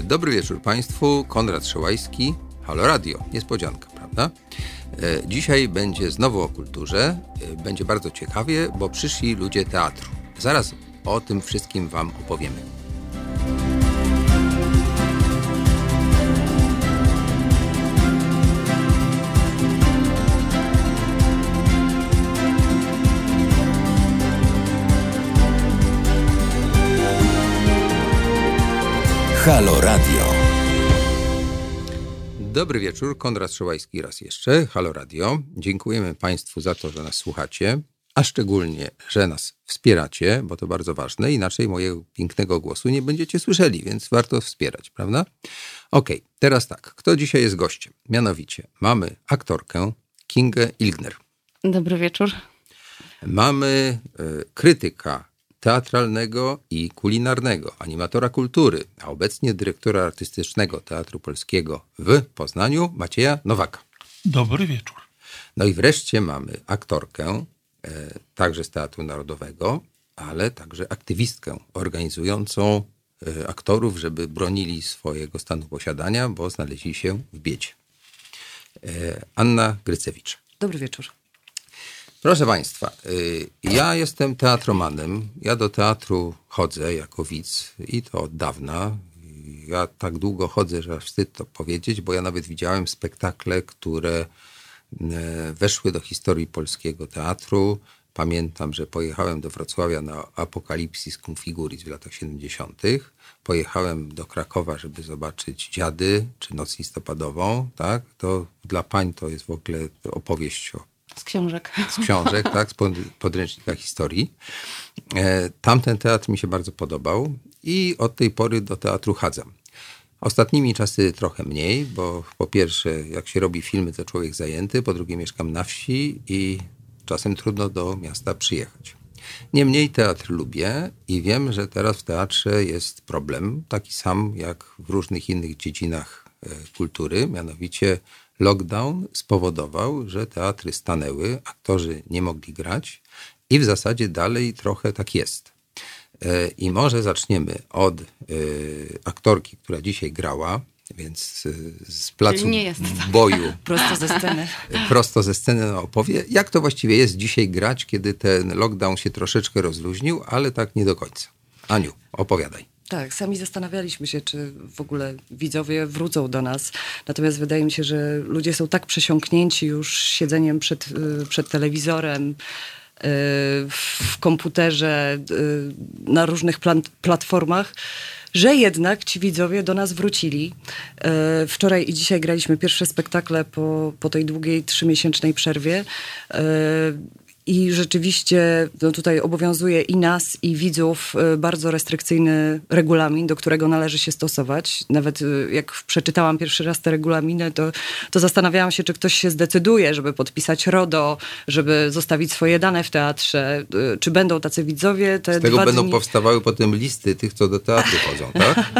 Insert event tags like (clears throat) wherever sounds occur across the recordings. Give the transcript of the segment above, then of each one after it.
Dobry wieczór Państwu, Konrad Szołajski, Halo Radio, niespodzianka, prawda? E, dzisiaj będzie znowu o kulturze, e, będzie bardzo ciekawie, bo przyszli ludzie teatru. Zaraz o tym wszystkim Wam opowiemy. Halo Radio. Dobry wieczór, Konrad Szołajski raz jeszcze, Halo Radio. Dziękujemy Państwu za to, że nas słuchacie, a szczególnie, że nas wspieracie, bo to bardzo ważne, inaczej mojego pięknego głosu nie będziecie słyszeli, więc warto wspierać, prawda? Okej, okay, teraz tak, kto dzisiaj jest gościem? Mianowicie mamy aktorkę Kingę Ilgner. Dobry wieczór. Mamy y, krytyka teatralnego i kulinarnego, animatora kultury, a obecnie dyrektora artystycznego Teatru Polskiego w Poznaniu, Macieja Nowaka. Dobry wieczór. No i wreszcie mamy aktorkę, e, także z Teatru Narodowego, ale także aktywistkę organizującą e, aktorów, żeby bronili swojego stanu posiadania, bo znaleźli się w biedzie. E, Anna Grycewicz. Dobry wieczór. Proszę Państwa, y, ja jestem teatromanem. Ja do teatru chodzę jako widz i to od dawna. Ja tak długo chodzę, że wstyd to powiedzieć, bo ja nawet widziałem spektakle, które e, weszły do historii polskiego teatru. Pamiętam, że pojechałem do Wrocławia na Apokalipsis Configuris w latach 70. Pojechałem do Krakowa, żeby zobaczyć Dziady czy Noc listopadową. Tak? To dla pań to jest w ogóle opowieść o z książek. Z książek, tak, z podręcznika historii. E, tamten teatr mi się bardzo podobał i od tej pory do teatru chadzam. Ostatnimi czasy trochę mniej, bo po pierwsze, jak się robi filmy, to człowiek zajęty, po drugie, mieszkam na wsi i czasem trudno do miasta przyjechać. Niemniej teatr lubię i wiem, że teraz w teatrze jest problem, taki sam jak w różnych innych dziedzinach e, kultury, mianowicie lockdown spowodował, że teatry stanęły, aktorzy nie mogli grać i w zasadzie dalej trochę tak jest. E, I może zaczniemy od e, aktorki, która dzisiaj grała, więc e, z placu tak. boju. (laughs) prosto ze sceny. Prosto ze sceny no, opowie, jak to właściwie jest dzisiaj grać, kiedy ten lockdown się troszeczkę rozluźnił, ale tak nie do końca. Aniu, opowiadaj. Tak, sami zastanawialiśmy się, czy w ogóle widzowie wrócą do nas. Natomiast wydaje mi się, że ludzie są tak przesiąknięci już siedzeniem przed, y, przed telewizorem, y, w komputerze, y, na różnych platformach, że jednak ci widzowie do nas wrócili. Wczoraj i dzisiaj graliśmy pierwsze spektakle po, po tej długiej trzymiesięcznej przerwie. I rzeczywiście no tutaj obowiązuje i nas, i widzów y, bardzo restrykcyjny regulamin, do którego należy się stosować. Nawet y, jak przeczytałam pierwszy raz te regulaminy, to, to zastanawiałam się, czy ktoś się zdecyduje, żeby podpisać RODO, żeby zostawić swoje dane w teatrze. Y, czy będą tacy widzowie? Te Z tego będą dni... powstawały potem listy tych, co do teatru chodzą, tak?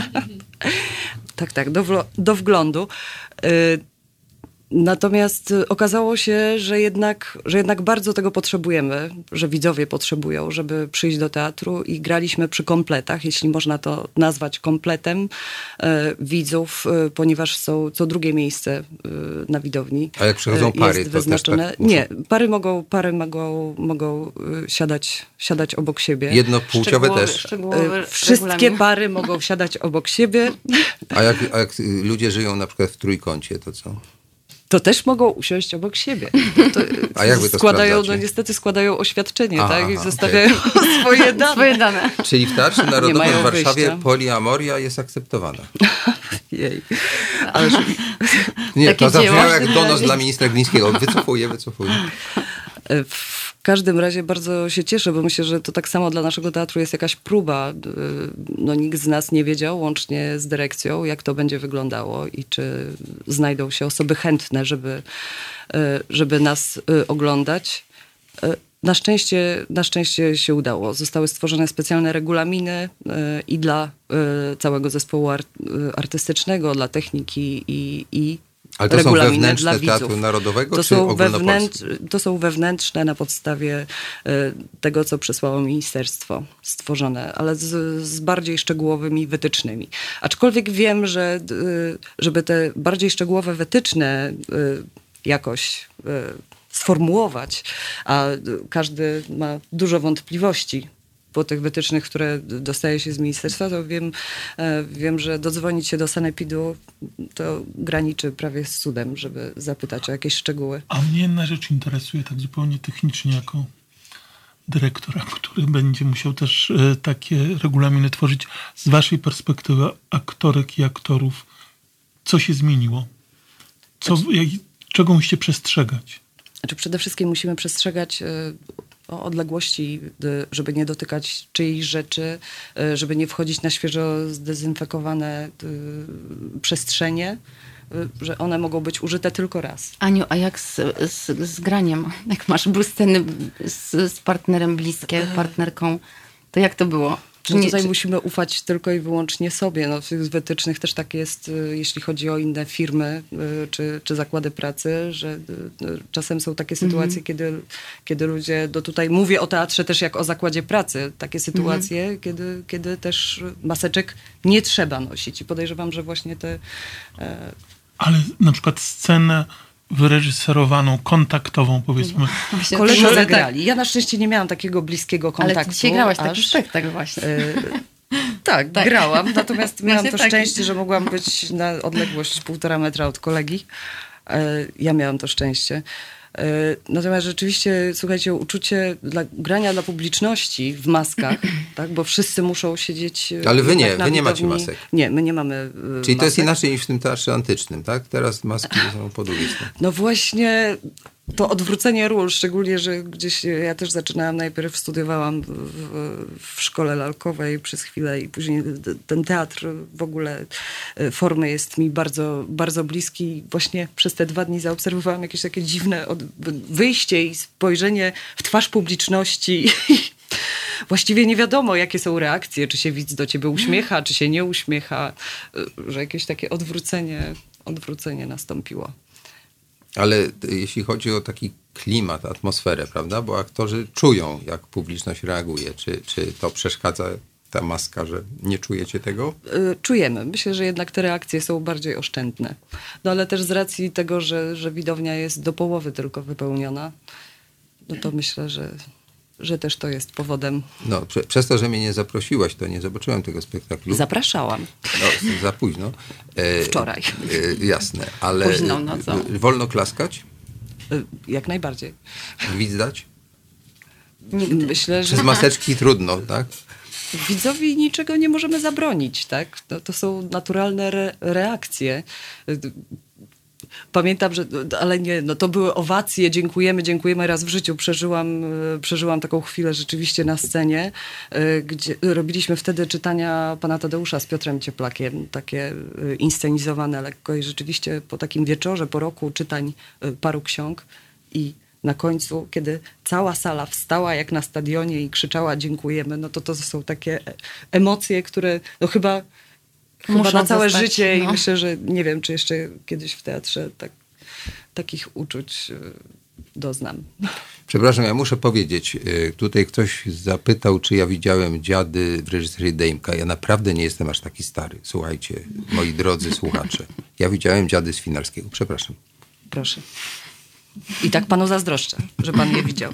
(laughs) tak, tak, do, do wglądu. Natomiast y, okazało się, że jednak, że jednak bardzo tego potrzebujemy, że widzowie potrzebują, żeby przyjść do teatru i graliśmy przy kompletach, jeśli można to nazwać kompletem e, widzów, e, ponieważ są co drugie miejsce e, na widowni. A jak przychodzą pary, jest wyznaczone. Tak Nie, pary mogą, pary mogą, mogą siadać, siadać obok siebie. Jednopłciowe też. Wszystkie regulamin. pary mogą siadać obok siebie. A jak, a jak ludzie żyją na przykład w trójkącie, to co? To też mogą usiąść obok siebie. (laughs) To A jakby to składają, no niestety składają oświadczenie, aha, tak? I zostawiają okay. (laughs) swoje, dane. swoje dane. Czyli w Teatrze (laughs) Narodowym w Warszawie wyjścia. poliamoria jest akceptowana. Jej. Ależ... Nie, to zabrzmiało jak donos dla ministra Glińskiego. Wycofuję, wycofuję. W każdym razie bardzo się cieszę, bo myślę, że to tak samo dla naszego teatru jest jakaś próba. No, nikt z nas nie wiedział, łącznie z dyrekcją, jak to będzie wyglądało i czy znajdą się osoby chętne, żeby, e, żeby nas e, oglądać. Na szczęście, na szczęście się udało. Zostały stworzone specjalne regulaminy i dla całego zespołu artystycznego, dla techniki i, i Ale to są wewnętrzne dla. Teatru Narodowego, to czy są, ogólnopolskie? to są wewnętrzne na podstawie e, tego, co przesłało ministerstwo stworzone, ale z, z bardziej szczegółowymi wytycznymi. Aczkolwiek wiem, że e, żeby te bardziej szczegółowe wytyczne e, jakoś sformułować, a każdy ma dużo wątpliwości po tych wytycznych, które dostaje się z ministerstwa, to wiem, e, wiem, że dodzwonić się do Sanepidu to graniczy prawie z cudem, żeby zapytać o jakieś szczegóły. A mnie jedna rzecz interesuje tak zupełnie technicznie jako dyrektora, który będzie musiał też e, takie regulaminy tworzyć. Z waszej perspektywy aktorek i aktorów, co się zmieniło? Co, czego musicie przestrzegać? Znaczy przede wszystkim musimy przestrzegać e, o odległości, y, żeby nie dotykać czyichś rzeczy, y, żeby nie wchodzić na świeżo zdezynfekowane y, przestrzenie, że one mogą być użyte tylko raz. Aniu, a jak z, z, z graniem? Jak masz były sceny z, z partnerem bliskie, (laughs) partnerką, to jak to było? Czy No nie, tutaj czy, musimy ufać tylko i wyłącznie sobie. No, w wytycznych też tak jest, y, jeśli chodzi o inne firmy y, czy, czy zakłady pracy, że y, czasem są takie sytuacje, kiedy, kiedy ludzie, do tutaj mówię o teatrze też jak o zakładzie pracy, takie sytuacje, kiedy, kiedy też maseczek nie trzeba nosić. I podejrzewam, że właśnie te e, Ale na przykład scenę wyreżyserowaną, kontaktową powiedzmy. Właśnie koledzy to- zagrali. Ja na szczęście nie miałam takiego bliskiego Ale kontaktu. ty dzisiaj grałaś taki aż- spektakl właśnie. E, tak, Tak. grałam, natomiast (laughs) miałam Właśnie to taki. szczęście, że mogłam być na odległość półtora metra od kolegi. E, Ja miałam to szczęście. E, Natomiast rzeczywiście, słuchajcie, uczucie dla, grania dla publiczności w maskach, (clears throat) tak, bo wszyscy muszą siedzieć. e, Ale wy nie, wy nie macie masek. Nie, my nie mamy. e, Czyli to jest masek. inaczej niż w tym teatrze antycznym, tak? Teraz maski są po drugiej stronie. No właśnie to odwrócenie ról, szczególnie, że gdzieś ja też zaczynałam, najpierw studiowałam w, w, szkole lalkowej przez chwilę i później ten teatr w ogóle e, formy jest mi bardzo, bardzo bliski. Właśnie przez te dwa dni zaobserwowałam jakieś takie dziwne wyjście i spojrzenie w twarz publiczności. (laughs) Właściwie nie wiadomo, jakie są reakcje, czy się widz do ciebie uśmiecha, czy się nie uśmiecha, e, że jakieś takie odwrócenie, odwrócenie nastąpiło. Ale jeśli chodzi o taki klimat, atmosferę, prawda? Bo aktorzy czują, jak publiczność reaguje. Czy, czy to przeszkadza ta maska, że nie czujecie tego? y, czujemy. Myślę, że jednak te reakcje są bardziej oszczędne. No ale też z racji tego, że, że widownia jest do połowy tylko wypełniona, no to myślę, że, że też to jest powodem. No, prze, przez to, że mnie nie zaprosiłaś, to nie zobaczyłem tego spektaklu. Zapraszałam. No, za późno. E, Wczoraj. E, jasne, ale Późną nocą. e, wolno klaskać? Y, Jak najbardziej. Gwizdać? Myślę, że Przez maseczki trudno, tak? widzowi niczego nie możemy zabronić, tak? To, to są naturalne re, reakcje. Pamiętam, że, ale nie, no to były owacje, dziękujemy, dziękujemy. Raz w życiu przeżyłam, y, przeżyłam taką chwilę rzeczywiście na scenie, y, gdzie robiliśmy wtedy czytania pana Tadeusza z Piotrem Cieplakiem, takie y, inscenizowane lekko i rzeczywiście po takim wieczorze, po roku czytań paru ksiąg i na końcu, kiedy cała sala wstała jak na stadionie i krzyczała dziękujemy, no to to są takie e- emocje, które no chyba, chyba Muszą na całe zostać, życie i no. myślę, że nie wiem, czy jeszcze kiedyś w teatrze tak, takich uczuć y, doznam. Przepraszam, ja muszę powiedzieć, y, tutaj ktoś zapytał, czy ja widziałem dziady w reżyserii Dejmka. Ja naprawdę nie jestem aż taki stary. Słuchajcie, moi drodzy słuchacze. Ja widziałem dziady z Finalskiego. Przepraszam. Proszę. I tak panu zazdroszczę, że pan je widział.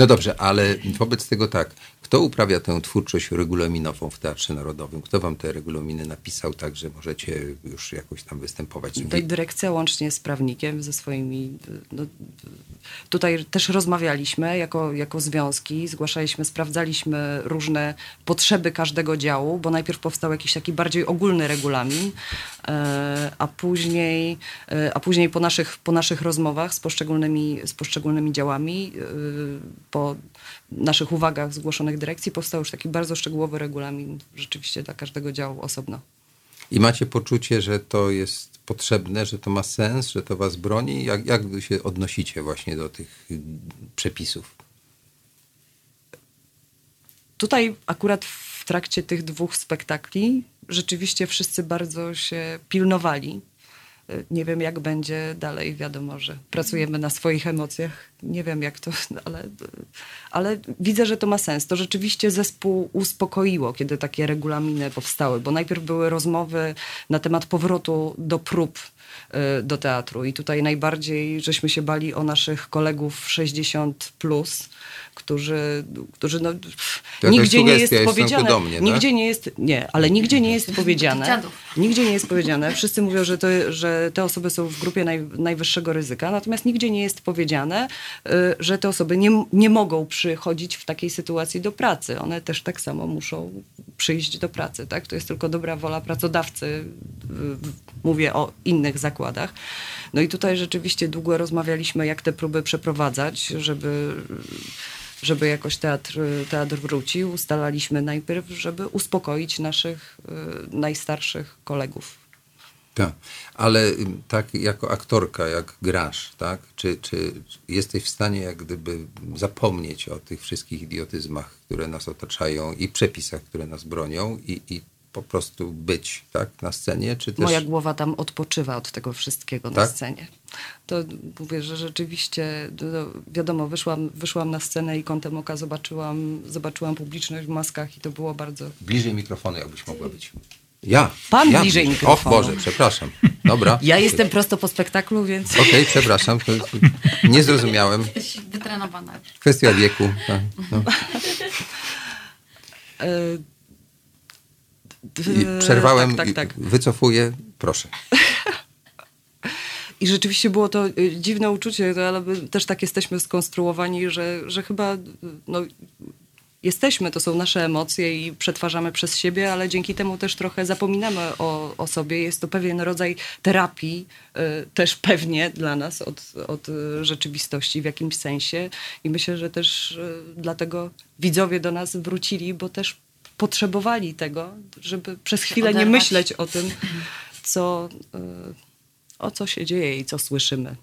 No dobrze, ale wobec tego tak. Kto uprawia tę twórczość regulaminową w Teatrze Narodowym? Kto wam te regulaminy napisał tak, że możecie już jakoś tam występować? Tutaj dyrekcja łącznie z prawnikiem, ze swoimi. No, tutaj też rozmawialiśmy jako, jako związki, zgłaszaliśmy, sprawdzaliśmy różne potrzeby każdego działu, bo najpierw powstał jakiś taki bardziej ogólny regulamin, a później, e, a później po, naszych, po naszych rozmowach z poszczególnymi, z poszczególnymi działami, e, po naszych uwagach zgłoszonych dyrekcji, powstał już taki bardzo szczegółowy regulamin rzeczywiście dla każdego działu osobno. I macie poczucie, że to jest potrzebne, że to ma sens, że to was broni? Jak, jak się odnosicie właśnie do tych przepisów? Tutaj akurat w trakcie tych dwóch spektakli rzeczywiście wszyscy bardzo się pilnowali y, nie wiem jak będzie dalej, wiadomo, że pracujemy na swoich emocjach. Nie wiem jak to, (laughs) ale, ale widzę, że to ma sens. To rzeczywiście zespół uspokoiło, kiedy takie regulaminy powstały, bo najpierw były rozmowy na temat powrotu do prób y, do teatru. I tutaj najbardziej żeśmy się bali o naszych kolegów 60 plus, którzy, którzy no, jakaś nigdzie nie jest powiedziane, mnie, tak? nigdzie nie jest, nie, ale nigdzie nie jest powiedziane, nigdzie nie jest powiedziane, wszyscy mówią, że, to, że te osoby są w grupie naj, najwyższego ryzyka, natomiast nigdzie nie jest powiedziane, że te osoby nie, nie mogą przychodzić w takiej sytuacji do pracy. One też tak samo muszą przyjść do pracy, tak? To jest tylko dobra wola pracodawcy, y, mówię o innych zakładach. No i tutaj rzeczywiście długo rozmawialiśmy, jak te próby przeprowadzać, żeby żeby jakoś teatr, teatr wrócił, ustalaliśmy najpierw, żeby uspokoić naszych y, najstarszych kolegów. Tak, ale tak jako aktorka, jak grasz, tak? Czy, czy jesteś w stanie jak gdyby zapomnieć o tych wszystkich idiotyzmach, które nas otaczają i przepisach, które nas bronią i, i po prostu być tak, na scenie? Czy też... Moja głowa tam odpoczywa od tego wszystkiego na Tak? scenie. To mówię, że rzeczywiście, no, wiadomo, wyszłam, wyszłam na scenę i kątem oka zobaczyłam, zobaczyłam publiczność w maskach i to było bardzo... Bliżej mikrofonu, jakbyś mogła być. Ja. Pan ja bliżej O mikrofonu. Boże, przepraszam. Dobra. Ja jestem prosto po spektaklu, więc... Okej, przepraszam. to Nie zrozumiałem. Jesteś wytrenowana. Kwestia wieku. Tak, no. (laughs) I przerwałem, Tak, i tak, tak. wycofuję. Proszę. I rzeczywiście było to y, dziwne uczucie, ale my też tak jesteśmy skonstruowani, że, że chyba no, jesteśmy, to są nasze emocje i przetwarzamy przez siebie, ale dzięki temu też trochę zapominamy o, o sobie. Jest to pewien rodzaj terapii, y, też pewnie dla nas od, od y, rzeczywistości w jakimś sensie. I myślę, że też y, dlatego widzowie do nas wrócili, bo też potrzebowali tego, żeby przez chwilę nie oderwać. myśleć o tym, (laughs) co, y, o co się dzieje i co słyszymy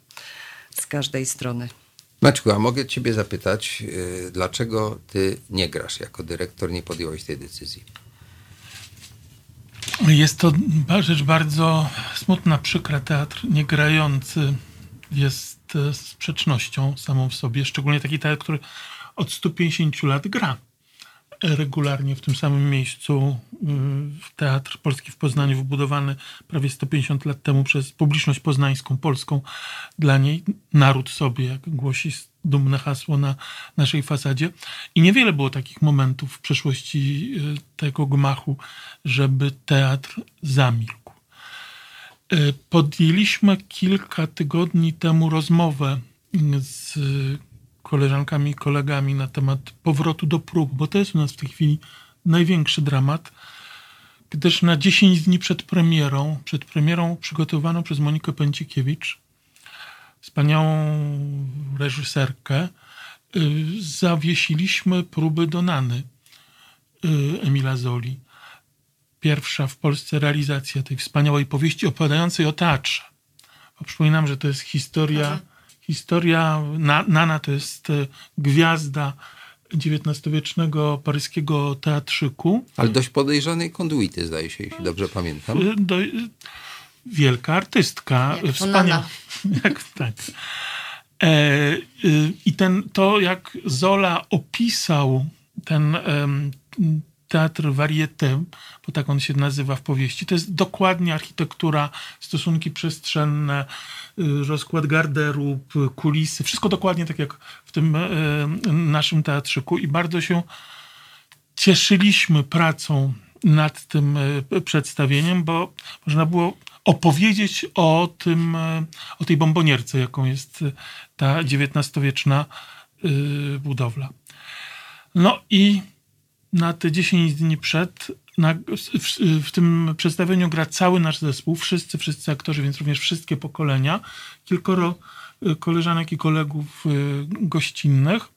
z każdej strony. Maćku, a mogę ciebie zapytać, yy, dlaczego ty nie grasz jako dyrektor, nie podjąłeś tej decyzji? Jest to rzecz bardzo smutna, przykra. Teatr niegrający jest e, sprzecznością samą w sobie. Szczególnie taki teatr, który od 150 lat gra regularnie w tym samym miejscu. Y, Teatr Polski w Poznaniu wybudowany prawie 150 lat temu przez publiczność poznańską, polską. Dla niej naród sobie, jak głosi dumne hasło na naszej fasadzie. I niewiele było takich momentów w przeszłości y, tego gmachu, żeby teatr zamilkł. Y, Podjęliśmy kilka tygodni temu rozmowę z koleżankami i kolegami na temat powrotu do prób, bo to jest u nas w tej chwili największy dramat, gdyż na 10 dni przed premierą, przed premierą przygotowaną przez Monikę Pęcikiewicz, wspaniałą reżyserkę, y, zawiesiliśmy próby do Nany y, Emila Zoli. Pierwsza w Polsce realizacja tej wspaniałej powieści opowiadającej o teatrze. Bo przypominam, że to jest historia, historia Na- Nana to jest e, gwiazda XIX-wiecznego paryskiego teatrzyku. Ale dość podejrzanej konduity, zdaje się, jeśli dobrze pamiętam. Y, Do, y, wielka artystka. Jak. (laughs) Jak, tak. E, y, I ten, to, jak Zola opisał ten em, teatr varieté, bo tak on się nazywa w powieści, to jest dokładnie architektura, stosunki przestrzenne, y, rozkład garderób, kulisy, wszystko dokładnie tak jak w tym e, naszym teatrzyku. I bardzo się cieszyliśmy pracą nad tym e, przedstawieniem, bo można było opowiedzieć o tym, o tej bombonierce, jaką jest ta XIX-wieczna budowla. No i na te 10 dni przed, na, w, w tym przedstawieniu gra cały nasz zespół, wszyscy, wszyscy aktorzy, więc również wszystkie pokolenia, kilkoro e, koleżanek i kolegów e, gościnnych.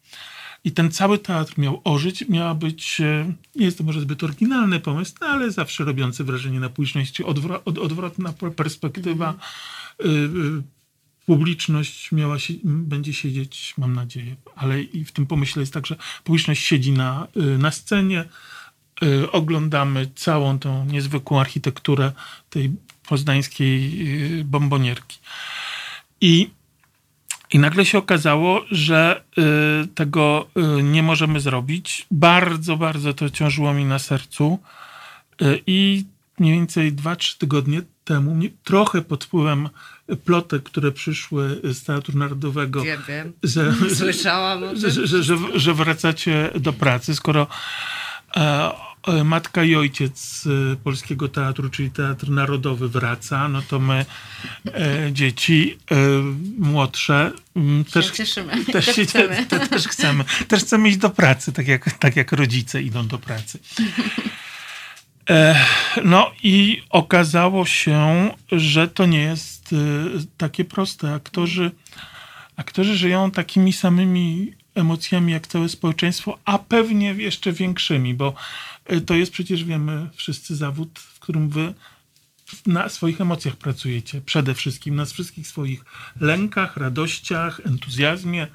I ten cały teatr miał ożyć, miała być, e, nie jest to może zbyt oryginalny pomysł, no ale zawsze robiący wrażenie na publiczności, odwro, od, odwrotna per- perspektywa. Y, y, Publiczność miała się, będzie siedzieć, mam nadzieję, ale i w tym pomyśle jest tak, że publiczność siedzi na, y, na scenie, y, oglądamy całą tą niezwykłą architekturę tej poznańskiej y, bombonierki. I, I nagle się okazało, że tego nie możemy zrobić. Bardzo, bardzo to ciążyło mi na sercu. I mniej więcej 2-3 tygodnie temu, trochę pod wpływem plotek, które przyszły z Teatru Narodowego, Wiem, wiem. że, (laughs) Słyszałam że, że, że, że, wracacie do pracy, skoro e, e, matka i ojciec e, Polskiego Teatru, czyli Teatr Narodowy wraca, no to my, e, dzieci e, młodsze, też, cieszymy. (laughs) (laughs) też, się, chcemy. te, też chcemy. Też chcemy iść do pracy, tak jak, tak jak rodzice idą do pracy. No i okazało się, że to nie jest e, takie proste. Aktorzy, aktorzy żyją takimi samymi emocjami jak całe społeczeństwo, a pewnie jeszcze większymi, bo e, to jest przecież, wiemy wszyscy, zawód, w którym wy na swoich emocjach pracujecie. Przede wszystkim na wszystkich swoich lękach, radościach, entuzjazmie.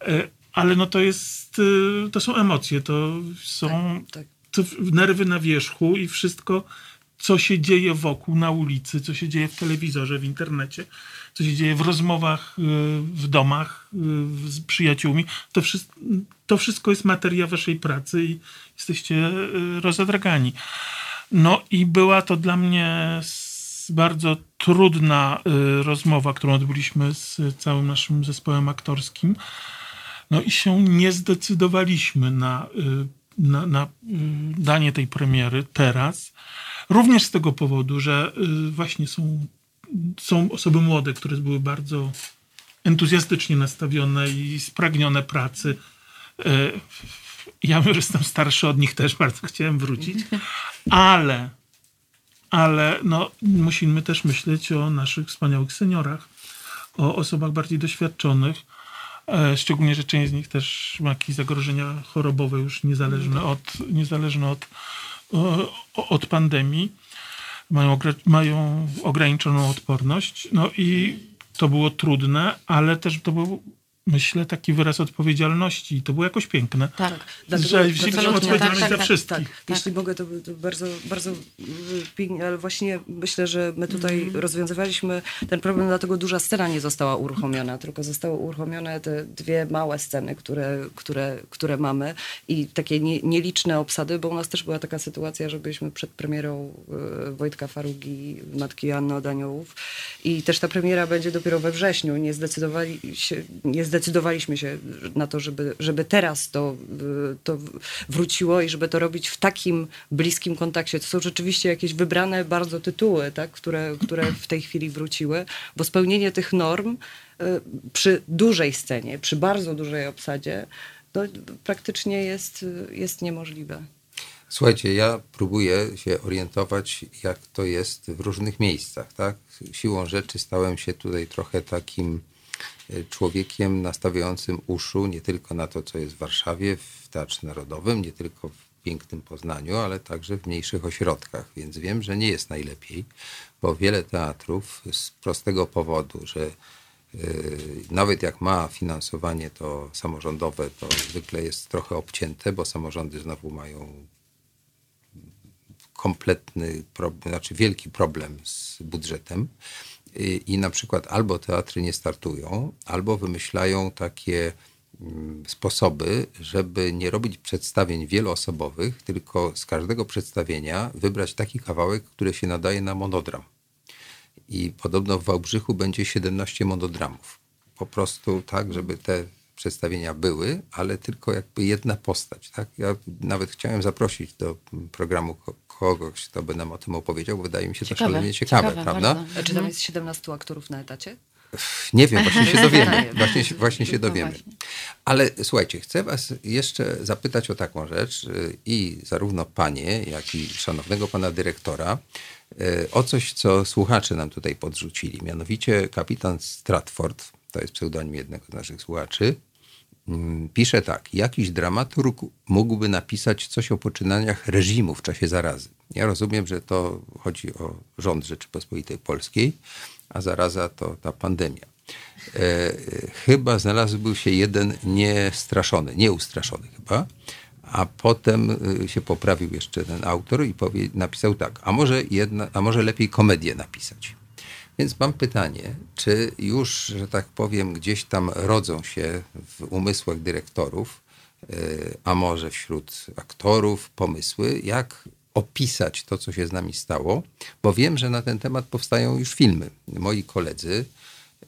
E, Ale no to jest, to są emocje, to są tak. w- nerwy na wierzchu i wszystko, co się dzieje wokół, na ulicy, co się dzieje w telewizorze, w internecie, co się dzieje w rozmowach y, w domach y, z przyjaciółmi, to, wszystko, to wszystko jest materia waszej pracy i jesteście y, rozedragani. No i była to dla mnie bardzo trudna rozmowa, którą odbyliśmy z całym naszym zespołem aktorskim. No i się nie zdecydowaliśmy na, na, na danie tej premiery teraz. Również z tego powodu, że y, właśnie są, są osoby młode, które były bardzo entuzjastycznie nastawione i spragnione pracy. Y, Ja, że jestem starszy od nich, też bardzo chciałem wrócić, ale, ale no, musimy też myśleć o naszych wspaniałych seniorach, o osobach bardziej doświadczonych. E, Szczególnie, że część z nich też ma jakieś zagrożenia chorobowe już niezależne od, niezależne od, od pandemii. Mają, mają ograniczoną odporność. No i to było trudne, ale też to był, myślę, taki wyraz odpowiedzialności. I to było jakoś piękne. Tak. Dlatego- że wzięliśmy dlatego- odpowiedzialność tak, za tak, wszystkich. Tak, jeśli mogę, to, to bardzo, bardzo y, pięknie, ale właśnie myślę, że my tutaj rozwiązywaliśmy ten problem, dlatego duża scena nie została uruchomiona, tylko zostały uruchomione te dwie małe sceny, które, które, które mamy i takie nie, nieliczne obsady, bo u nas też była taka sytuacja, że byliśmy przed premierą y, Wojtka Farugi, Matki Joanny od Aniołów i też ta premiera będzie dopiero we wrześniu. Nie, zdecydowali się, nie zdecydowaliśmy się na to, żeby, żeby teraz to, y, to wróciło i żeby to robić w takim bliskim kontakcie. To są rzeczywiście jakieś wybrane bardzo tytuły, tak, które, które w tej chwili wróciły, bo spełnienie tych norm y, przy dużej scenie, przy bardzo dużej obsadzie, to praktycznie jest, jest niemożliwe. Słuchajcie, ja próbuję się orientować, jak to jest w różnych miejscach, tak? Siłą rzeczy stałem się tutaj trochę takim człowiekiem nastawiającym uszu nie tylko na to, co jest w Warszawie, w Teatrze Narodowym, nie tylko w pięknym Poznaniu, ale także w mniejszych ośrodkach, więc wiem, że nie jest najlepiej, bo wiele teatrów z prostego powodu, że Yy, Nawet jak ma finansowanie to samorządowe, to zwykle jest trochę obcięte, bo samorządy znowu mają kompletny znaczy wielki problem z budżetem. I, I na przykład albo teatry nie startują, albo wymyślają takie mm, sposoby, żeby nie robić przedstawień wieloosobowych, tylko z każdego przedstawienia wybrać taki kawałek, który się nadaje na monodram i podobno w Wałbrzychu będzie 17 monodramów. Po prostu tak, żeby te przedstawienia były, ale tylko jakby jedna postać. Tak? Ja nawet chciałem zaprosić do programu ko- kogoś, kto by nam o tym opowiedział, bo wydaje mi się to Ciekawe, szalenie ciekawe, ciekawe prawda? bardzo. Czy tam jest 17 aktorów na etacie? Nie wiem, właśnie się (laughs) dowiemy. Pytanie. Właśnie, się- właśnie się No dowiemy. Ale słuchajcie, chcę was jeszcze zapytać o taką rzecz y, i zarówno panie, jak i szanownego pana dyrektora y, o coś, co słuchacze nam tutaj podrzucili. Mianowicie kapitan Stratford, to jest pseudonim jednego z naszych słuchaczy, mm, pisze tak. Jakiś dramaturg mógłby napisać coś o poczynaniach reżimu w czasie zarazy. Ja rozumiem, że to chodzi o rząd Rzeczypospolitej Polskiej, a zaraza to ta pandemia. E, e, chyba znalazłby się jeden niestraszony, nieustraszony chyba, A potem y, się poprawił jeszcze ten autor i powie, napisał tak, a może, jedna, a może lepiej komedię napisać. Więc mam pytanie, czy już, że tak powiem, gdzieś tam rodzą się w umysłach dyrektorów, y, a może wśród aktorów pomysły, jak opisać to, co się z nami stało, bo wiem, że na ten temat powstają już filmy. Moi koledzy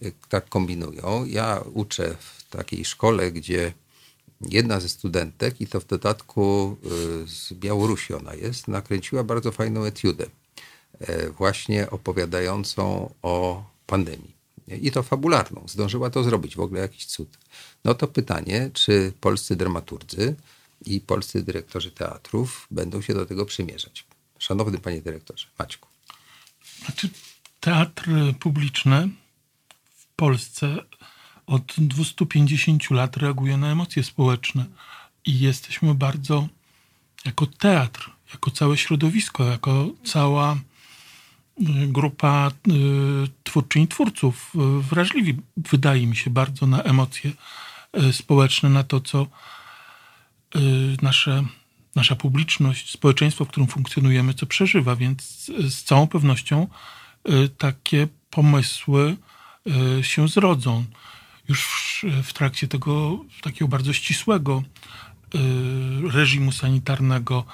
y, tak kombinują. Ja uczę w takiej szkole, gdzie jedna ze studentek, i to w dodatku y, z Białorusi ona jest, nakręciła bardzo fajną etiudę, e, właśnie opowiadającą o pandemii. I to fabularną. Zdążyła to zrobić, w ogóle jakiś cud. No to pytanie, czy polscy dramaturdzy i polscy dyrektorzy teatrów będą się do tego przymierzać. Szanowny panie dyrektorze, Maćku. Znaczy, teatr publiczny w Polsce od 250 lat reaguje na emocje społeczne i jesteśmy bardzo, jako teatr, jako całe środowisko, jako cała grupa y, twórczyń twórców y, wrażliwi, wydaje mi się, bardzo na emocje społeczne, na to, co nasze, nasza publiczność, społeczeństwo, w którym funkcjonujemy, co przeżywa, więc z całą pewnością takie pomysły się zrodzą. Już w trakcie tego takiego bardzo ścisłego y, reżimu sanitarnego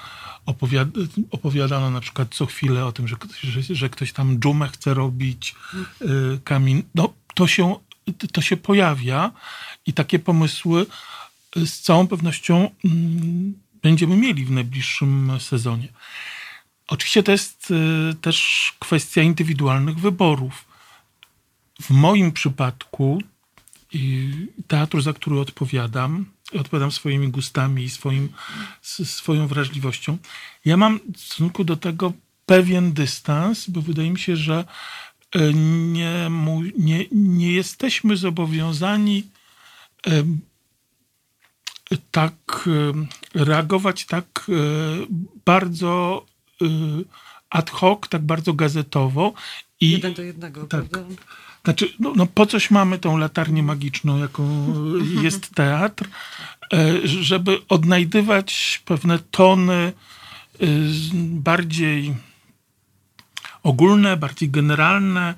opowiada, opowiadano na przykład co chwilę o tym, że, że, że ktoś tam dżumę chce robić, y, kamin. No, to się, to się pojawia i takie pomysły z całą pewnością mm, będziemy mieli w najbliższym sezonie. Oczywiście to jest y, też kwestia indywidualnych wyborów. W moim przypadku teatru, za który odpowiadam, odpowiadam swoimi gustami i swoim, swoją wrażliwością. Ja mam w stosunku do tego pewien dystans, bo wydaje mi się, że e, nie, nie, nie jesteśmy zobowiązani tak reagować tak e, bardzo e, ad hoc, tak bardzo gazetowo. I, Jeden do jednego, tak, prawda? Znaczy, no, no po coś mamy tą latarnię magiczną, jaką jest teatr, e, żeby odnajdywać pewne tony e, bardziej ogólne, bardziej generalne.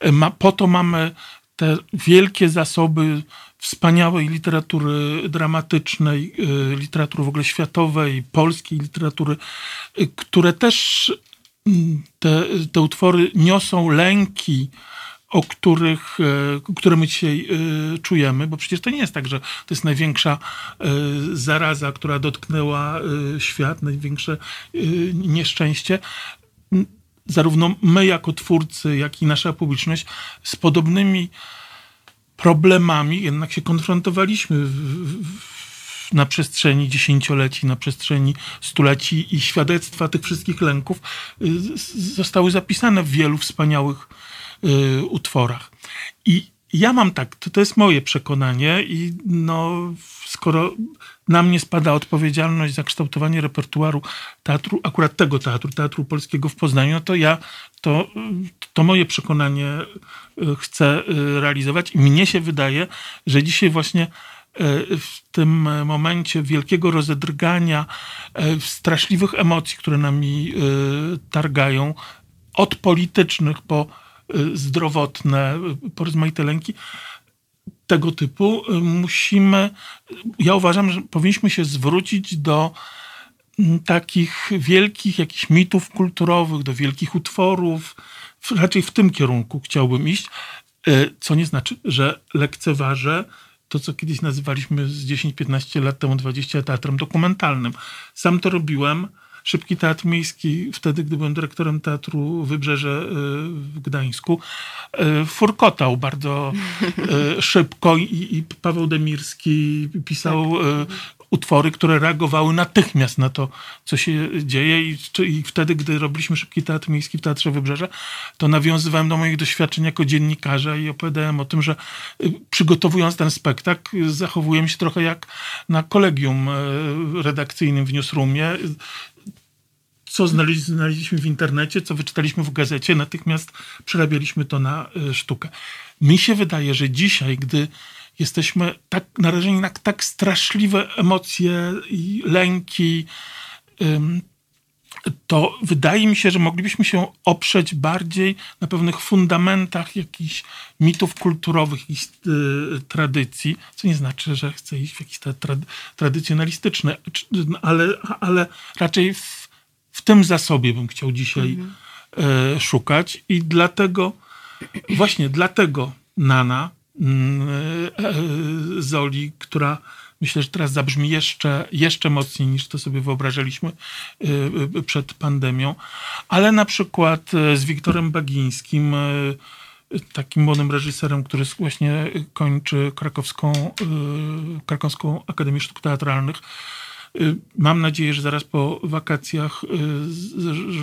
E, po to mamy te wielkie zasoby wspaniałej literatury dramatycznej, literatury w ogóle światowej, polskiej literatury, które też te, te utwory niosą lęki, o których, e, które my dzisiaj e, czujemy, bo przecież to nie jest tak, że to jest największa e, zaraza, która dotknęła świat, największe nieszczęście. Zarówno my jako twórcy, jak i nasza publiczność z podobnymi problemami jednak się konfrontowaliśmy w, w, na przestrzeni dziesięcioleci, na przestrzeni stuleci i świadectwa tych wszystkich lęków zostały zapisane w wielu wspaniałych y, utworach. I ja mam tak, to, to jest moje przekonanie i no, skoro na mnie spada odpowiedzialność za kształtowanie repertuaru teatru, akurat tego teatru, Teatru Polskiego w Poznaniu, no to ja to, to moje przekonanie y, chcę y, realizować i mnie się wydaje, że dzisiaj właśnie w tym momencie wielkiego rozedrgania, straszliwych emocji, które nami targają, od politycznych po zdrowotne, y, porozmaite lęki tego typu, y, musimy, ja uważam, że powinniśmy się zwrócić do mm, takich wielkich jakichś mitów kulturowych, do wielkich utworów. Raczej w tym kierunku chciałbym iść, co nie znaczy, że lekceważę to, co kiedyś nazywaliśmy z 10-15 lat temu 20 teatrem dokumentalnym. Sam to robiłem Szybki Teatr Miejski, wtedy, gdy byłem dyrektorem Teatru Wybrzeże y, w Gdańsku, y, furkotał bardzo y, (laughs) szybko i, i Paweł Demirski pisał tak. utwory, które reagowały natychmiast na to, co się dzieje. I, i wtedy, gdy robiliśmy Szybki Teatr Miejski w Teatrze Wybrzeże, to nawiązywałem do moich doświadczeń jako dziennikarza i opowiadałem o tym, że przygotowując ten spektakl, zachowuję się trochę jak na kolegium redakcyjnym w Newsroomie co znaleźliśmy w internecie, co wyczytaliśmy w gazecie, natychmiast przerabialiśmy to na e, sztukę. Mi się wydaje, że dzisiaj, gdy jesteśmy tak narażeni na tak straszliwe emocje i lęki, to wydaje mi się, że moglibyśmy się oprzeć bardziej na pewnych fundamentach jakichś mitów kulturowych i y, tradycji, co nie znaczy, że chcę iść w jakieś te trad, tradycjonalistyczne, ale, ale raczej w, w tym zasobie bym chciał dzisiaj mhm. y, szukać i dlatego, właśnie dlatego Nana mm, y, Zoli, która myślę, że teraz zabrzmi jeszcze, jeszcze mocniej niż to sobie wyobrażaliśmy przed pandemią. Ale na przykład z Wiktorem Bagińskim, takim młodym reżyserem, który właśnie kończy krakowską, krakowską Akademię Sztuk Teatralnych. Mam nadzieję, że zaraz po wakacjach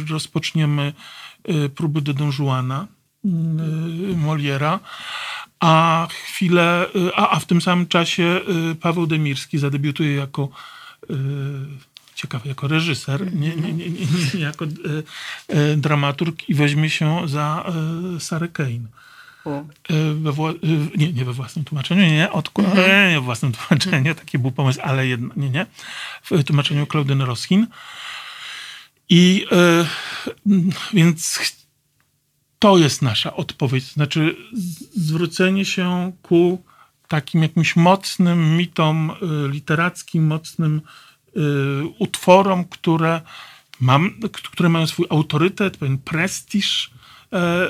rozpoczniemy próby do Don Juana Moliera a chwilę, y, a, a w tym samym czasie y, Paweł Demirski zadebiutuje jako y, ciekawe, jako reżyser, nie, nie, nie, nie jako dramaturg i weźmie się za Sarę Kane. We wła- nie, nie we własnym tłumaczeniu, nie, nie, od, mhm. nie, nie we własnym tłumaczeniu, taki był pomysł, ale jedno, nie, nie, w tłumaczeniu Klaudyny Roskin. I więc to jest nasza odpowiedź. Znaczy zwrócenie się ku takim jakimś mocnym mitom literackim, mocnym utworom, które, mam, które mają swój autorytet, pewien prestiż e,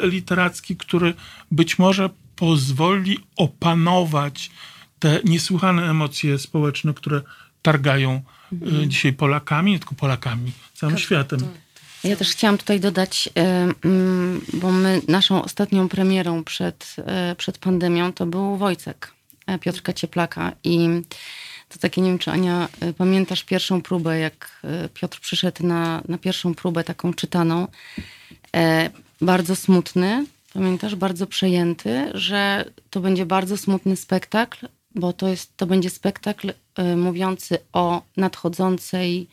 literacki, który być może pozwoli opanować te niesłychane emocje społeczne, które targają y, mhm. dzisiaj Polakami, nie tylko Polakami, całym tak, światem. Tak. Ja też chciałam tutaj dodać, mm, bo my naszą ostatnią premierą przed, e, przed pandemią to był Wojcek e, Piotrka Cieplaka i to takie, nie wiem czy Ania e, pamiętasz pierwszą próbę, jak Piotr przyszedł na, na pierwszą próbę taką czytaną. Bardzo smutny, pamiętasz, bardzo przejęty, że to będzie bardzo smutny spektakl, bo to, jest, to będzie spektakl mówiący o nadchodzącej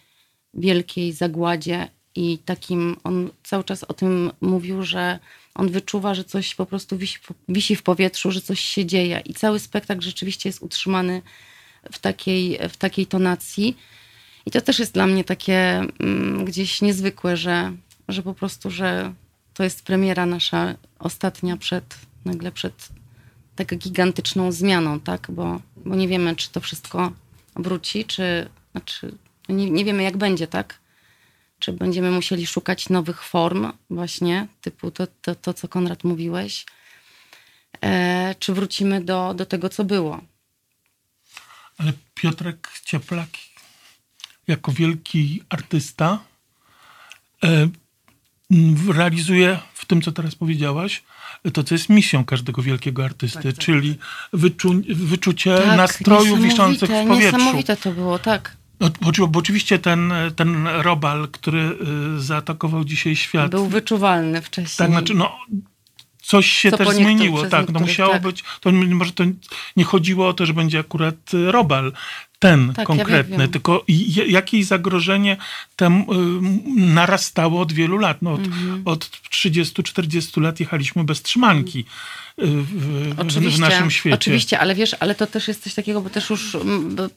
wielkiej zagładzie i takim, on cały czas o tym mówił, że on wyczuwa, że coś po prostu wisi, wisi w powietrzu, że coś się dzieje i cały spektakl rzeczywiście jest utrzymany w takiej, w takiej tonacji. I to też jest dla mnie takie mm, gdzieś niezwykłe, że, że po prostu, że to jest premiera nasza ostatnia przed, nagle przed taką gigantyczną zmianą, tak? Bo, bo nie wiemy, czy to wszystko wróci, czy, znaczy, nie, nie wiemy, jak będzie, tak? Czy będziemy musieli szukać nowych form, właśnie, typu to, to, to co Konrad mówiłeś? E, czy wrócimy do, do tego, co było? Ale Piotrek Cieplak, jako wielki artysta, e, realizuje w tym, co teraz powiedziałaś, to, co jest misją każdego wielkiego artysty, tak, tak, czyli. Wyczu, wyczucie tak, nastroju wiszących w powietrzu. Niesamowite to było, tak. No, bo, bo, oczywiście ten, ten robal, który y, zaatakował dzisiaj świat. Był wyczuwalny wcześniej. Tak, znaczy, no, coś się Co też zmieniło, tak. No musiało tak. być. To może to nie chodziło o to, że będzie akurat robal ten tak, konkretny, ja tylko jakieś zagrożenie tem y, narastało od wielu lat. No, od, mhm. od 30-40 lat jechaliśmy bez trzymanki w, w, naszym świecie. Oczywiście, ale wiesz, ale to też jest coś takiego, bo też już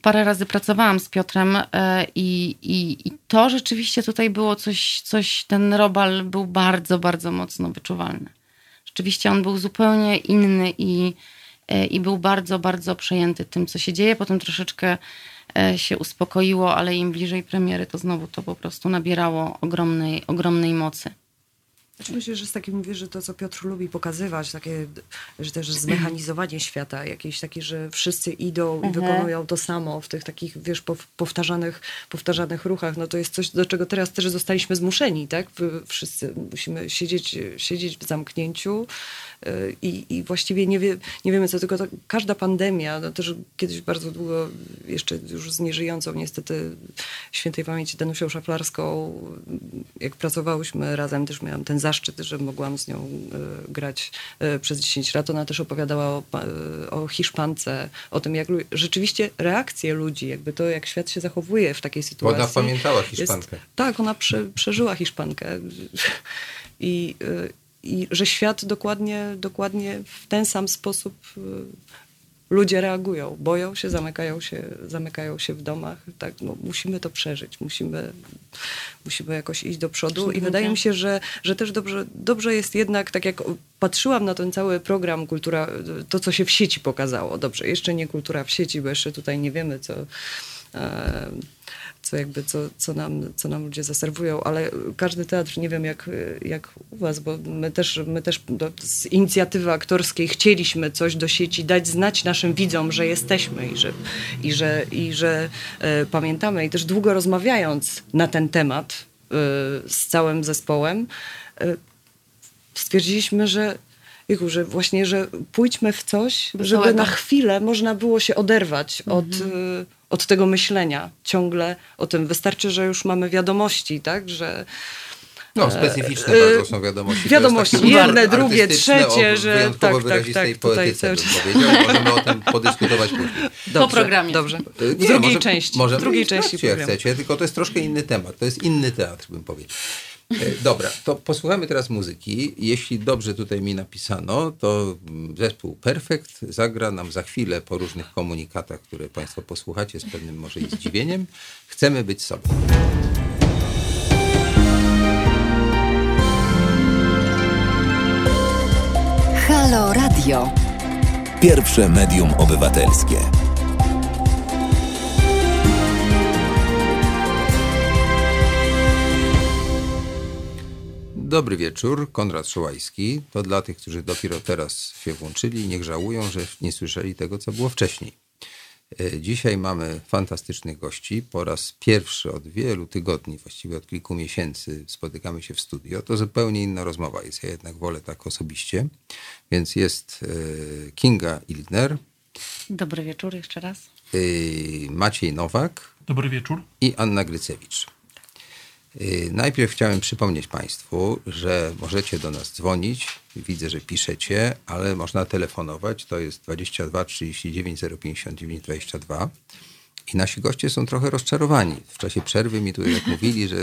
parę razy pracowałam z Piotrem e, i, i, i to rzeczywiście tutaj było coś, coś, ten robal był bardzo, bardzo mocno wyczuwalny. Rzeczywiście on był zupełnie inny i, i był bardzo, bardzo przejęty tym, co się dzieje. Potem troszeczkę e, się uspokoiło, ale im bliżej premiery, to znowu to po prostu nabierało ogromnej, ogromnej mocy. Znaczy myślę, że z takim mówię, że to, co Piotr lubi pokazywać, takie, że też zmechanizowanie (clears throat) świata, jakieś takie, że wszyscy idą i mhm. wykonują to samo w tych takich, wiesz, powtarzanych, powtarzanych ruchach, no to jest coś, do czego teraz też zostaliśmy zmuszeni, tak? Wszyscy musimy siedzieć, siedzieć w zamknięciu, i, i właściwie nie, wie, nie wiemy co, tylko to, każda pandemia, no też kiedyś bardzo długo, jeszcze już z nieżyjącą niestety świętej pamięci Danusią Szaflarską, jak pracowałyśmy razem, też miałam ten zaszczyt, że mogłam z nią y, grać y, przez 10 lat. Ona też opowiadała o, y, o Hiszpance, o tym, jak rzeczywiście reakcje ludzi, jakby to, jak świat się zachowuje w takiej sytuacji. Ona pamiętała Hiszpankę. Jest, tak, ona prze, przeżyła Hiszpankę. I, i że świat dokładnie, dokładnie w ten sam sposób ludzie reagują, boją się, zamykają się, zamykają się w domach. Tak, no, musimy to przeżyć, musimy, musimy jakoś iść do przodu i wydaje mi się, że, że też dobrze, dobrze jest jednak, tak jak patrzyłam na ten cały program Kultura, to co się w sieci pokazało, dobrze, jeszcze nie Kultura w sieci, bo jeszcze tutaj nie wiemy, co... Co jakby, co, co, nam, co nam ludzie zaserwują, ale każdy teatr, nie wiem jak, jak u was, bo my też, my też do, z inicjatywy aktorskiej chcieliśmy coś do sieci dać znać naszym widzom, że jesteśmy i że, i że, i że e, pamiętamy. I też długo rozmawiając na ten temat e, z całym zespołem, e, stwierdziliśmy, że Jiku, że właśnie, że pójdźmy w coś, żeby na chwilę można było się oderwać mhm. od, y, od tego myślenia ciągle o tym. Wystarczy, że już mamy wiadomości, tak, że no, specyficzne e, bardzo są wiadomości. Wiadomości, jedne, drugie, trzecie, że tak, tak, tak, tutaj cały czas. Możemy o tym podyskutować później. (laughs) Dobrze, po programie. Dobrze. W Nie, drugiej może, części. Możemy w drugiej części jak chcecie, tylko to jest troszkę inny temat. To jest inny teatr, bym powiedział. E, dobra, to posłuchamy teraz muzyki. Jeśli dobrze tutaj mi napisano, to zespół Perfekt zagra nam za chwilę po różnych komunikatach, które Państwo posłuchacie z pewnym może i zdziwieniem. Chcemy być sobą. Halo Radio. Pierwsze medium obywatelskie. Dobry wieczór, Konrad Szołajski. To dla tych, którzy dopiero teraz się włączyli, niech żałują, że nie słyszeli tego, co było wcześniej. E, dzisiaj mamy fantastycznych gości. Po raz pierwszy od wielu tygodni, właściwie od kilku miesięcy spotykamy się w studio. To zupełnie inna rozmowa jest. Ja jednak wolę tak osobiście. Więc jest e, Kinga Ilgner. Dobry wieczór jeszcze raz. E, Maciej Nowak. Dobry wieczór. I Anna Grycewicz. Y, najpierw chciałem przypomnieć Państwu, że możecie do nas dzwonić. Widzę, że piszecie, ale można telefonować. To jest 22 39 059 22. I nasi goście są trochę rozczarowani. W czasie przerwy mi tutaj jak mówili, że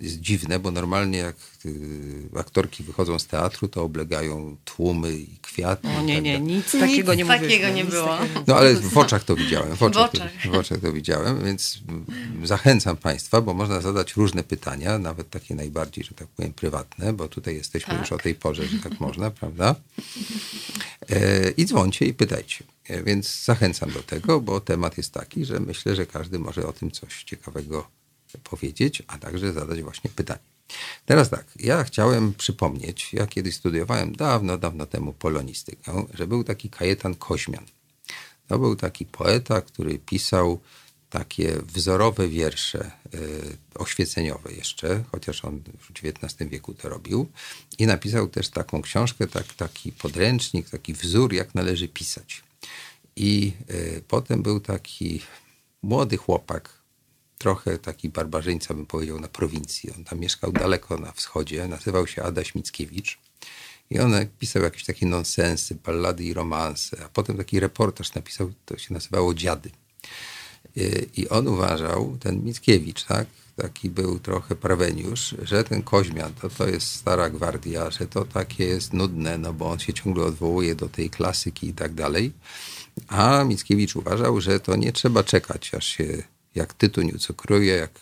jest dziwne, bo normalnie jak y, aktorki wychodzą z teatru, to oblegają tłumy i kwiaty. O nie, nie, nic takiego nie, takiego nie było. No ale w oczach to widziałem. W oczach, w oczach. To, w oczach to widziałem, więc zachęcam Państwa, bo można zadać różne pytania, nawet takie najbardziej, że tak powiem, prywatne, bo tutaj jesteśmy tak. już o tej porze, że tak można, prawda? E, I dzwońcie i pytajcie. E, więc zachęcam do tego, bo temat jest taki, że myślę, że każdy może o tym coś ciekawego powiedzieć, a także zadać właśnie pytanie. Teraz tak, ja chciałem przypomnieć, ja kiedyś studiowałem dawno, dawno temu polonistykę, że był taki Kajetan Koźmian. To był taki poeta, który pisał takie wzorowe wiersze y, oświeceniowe jeszcze, chociaż on w XIX wieku to robił. I napisał też taką książkę, tak, taki podręcznik, taki wzór, jak należy pisać. I y, potem był taki młody chłopak, trochę taki barbarzyńca, bym powiedział, na prowincji. On tam mieszkał daleko na wschodzie, nazywał się Adaś Mickiewicz. I on pisał jakieś takie nonsensy, ballady i romanse. A potem taki reportaż napisał, to się nazywało Dziady. Y, I on uważał, ten Mickiewicz, tak, taki był trochę praweniusz, że ten Koźmian to, to jest stara gwardia, że to takie jest nudne, no bo on się ciągle odwołuje do tej klasyki i tak dalej. A Mickiewicz uważał, że to nie trzeba czekać, aż się jak tytuń ucukruje, jak,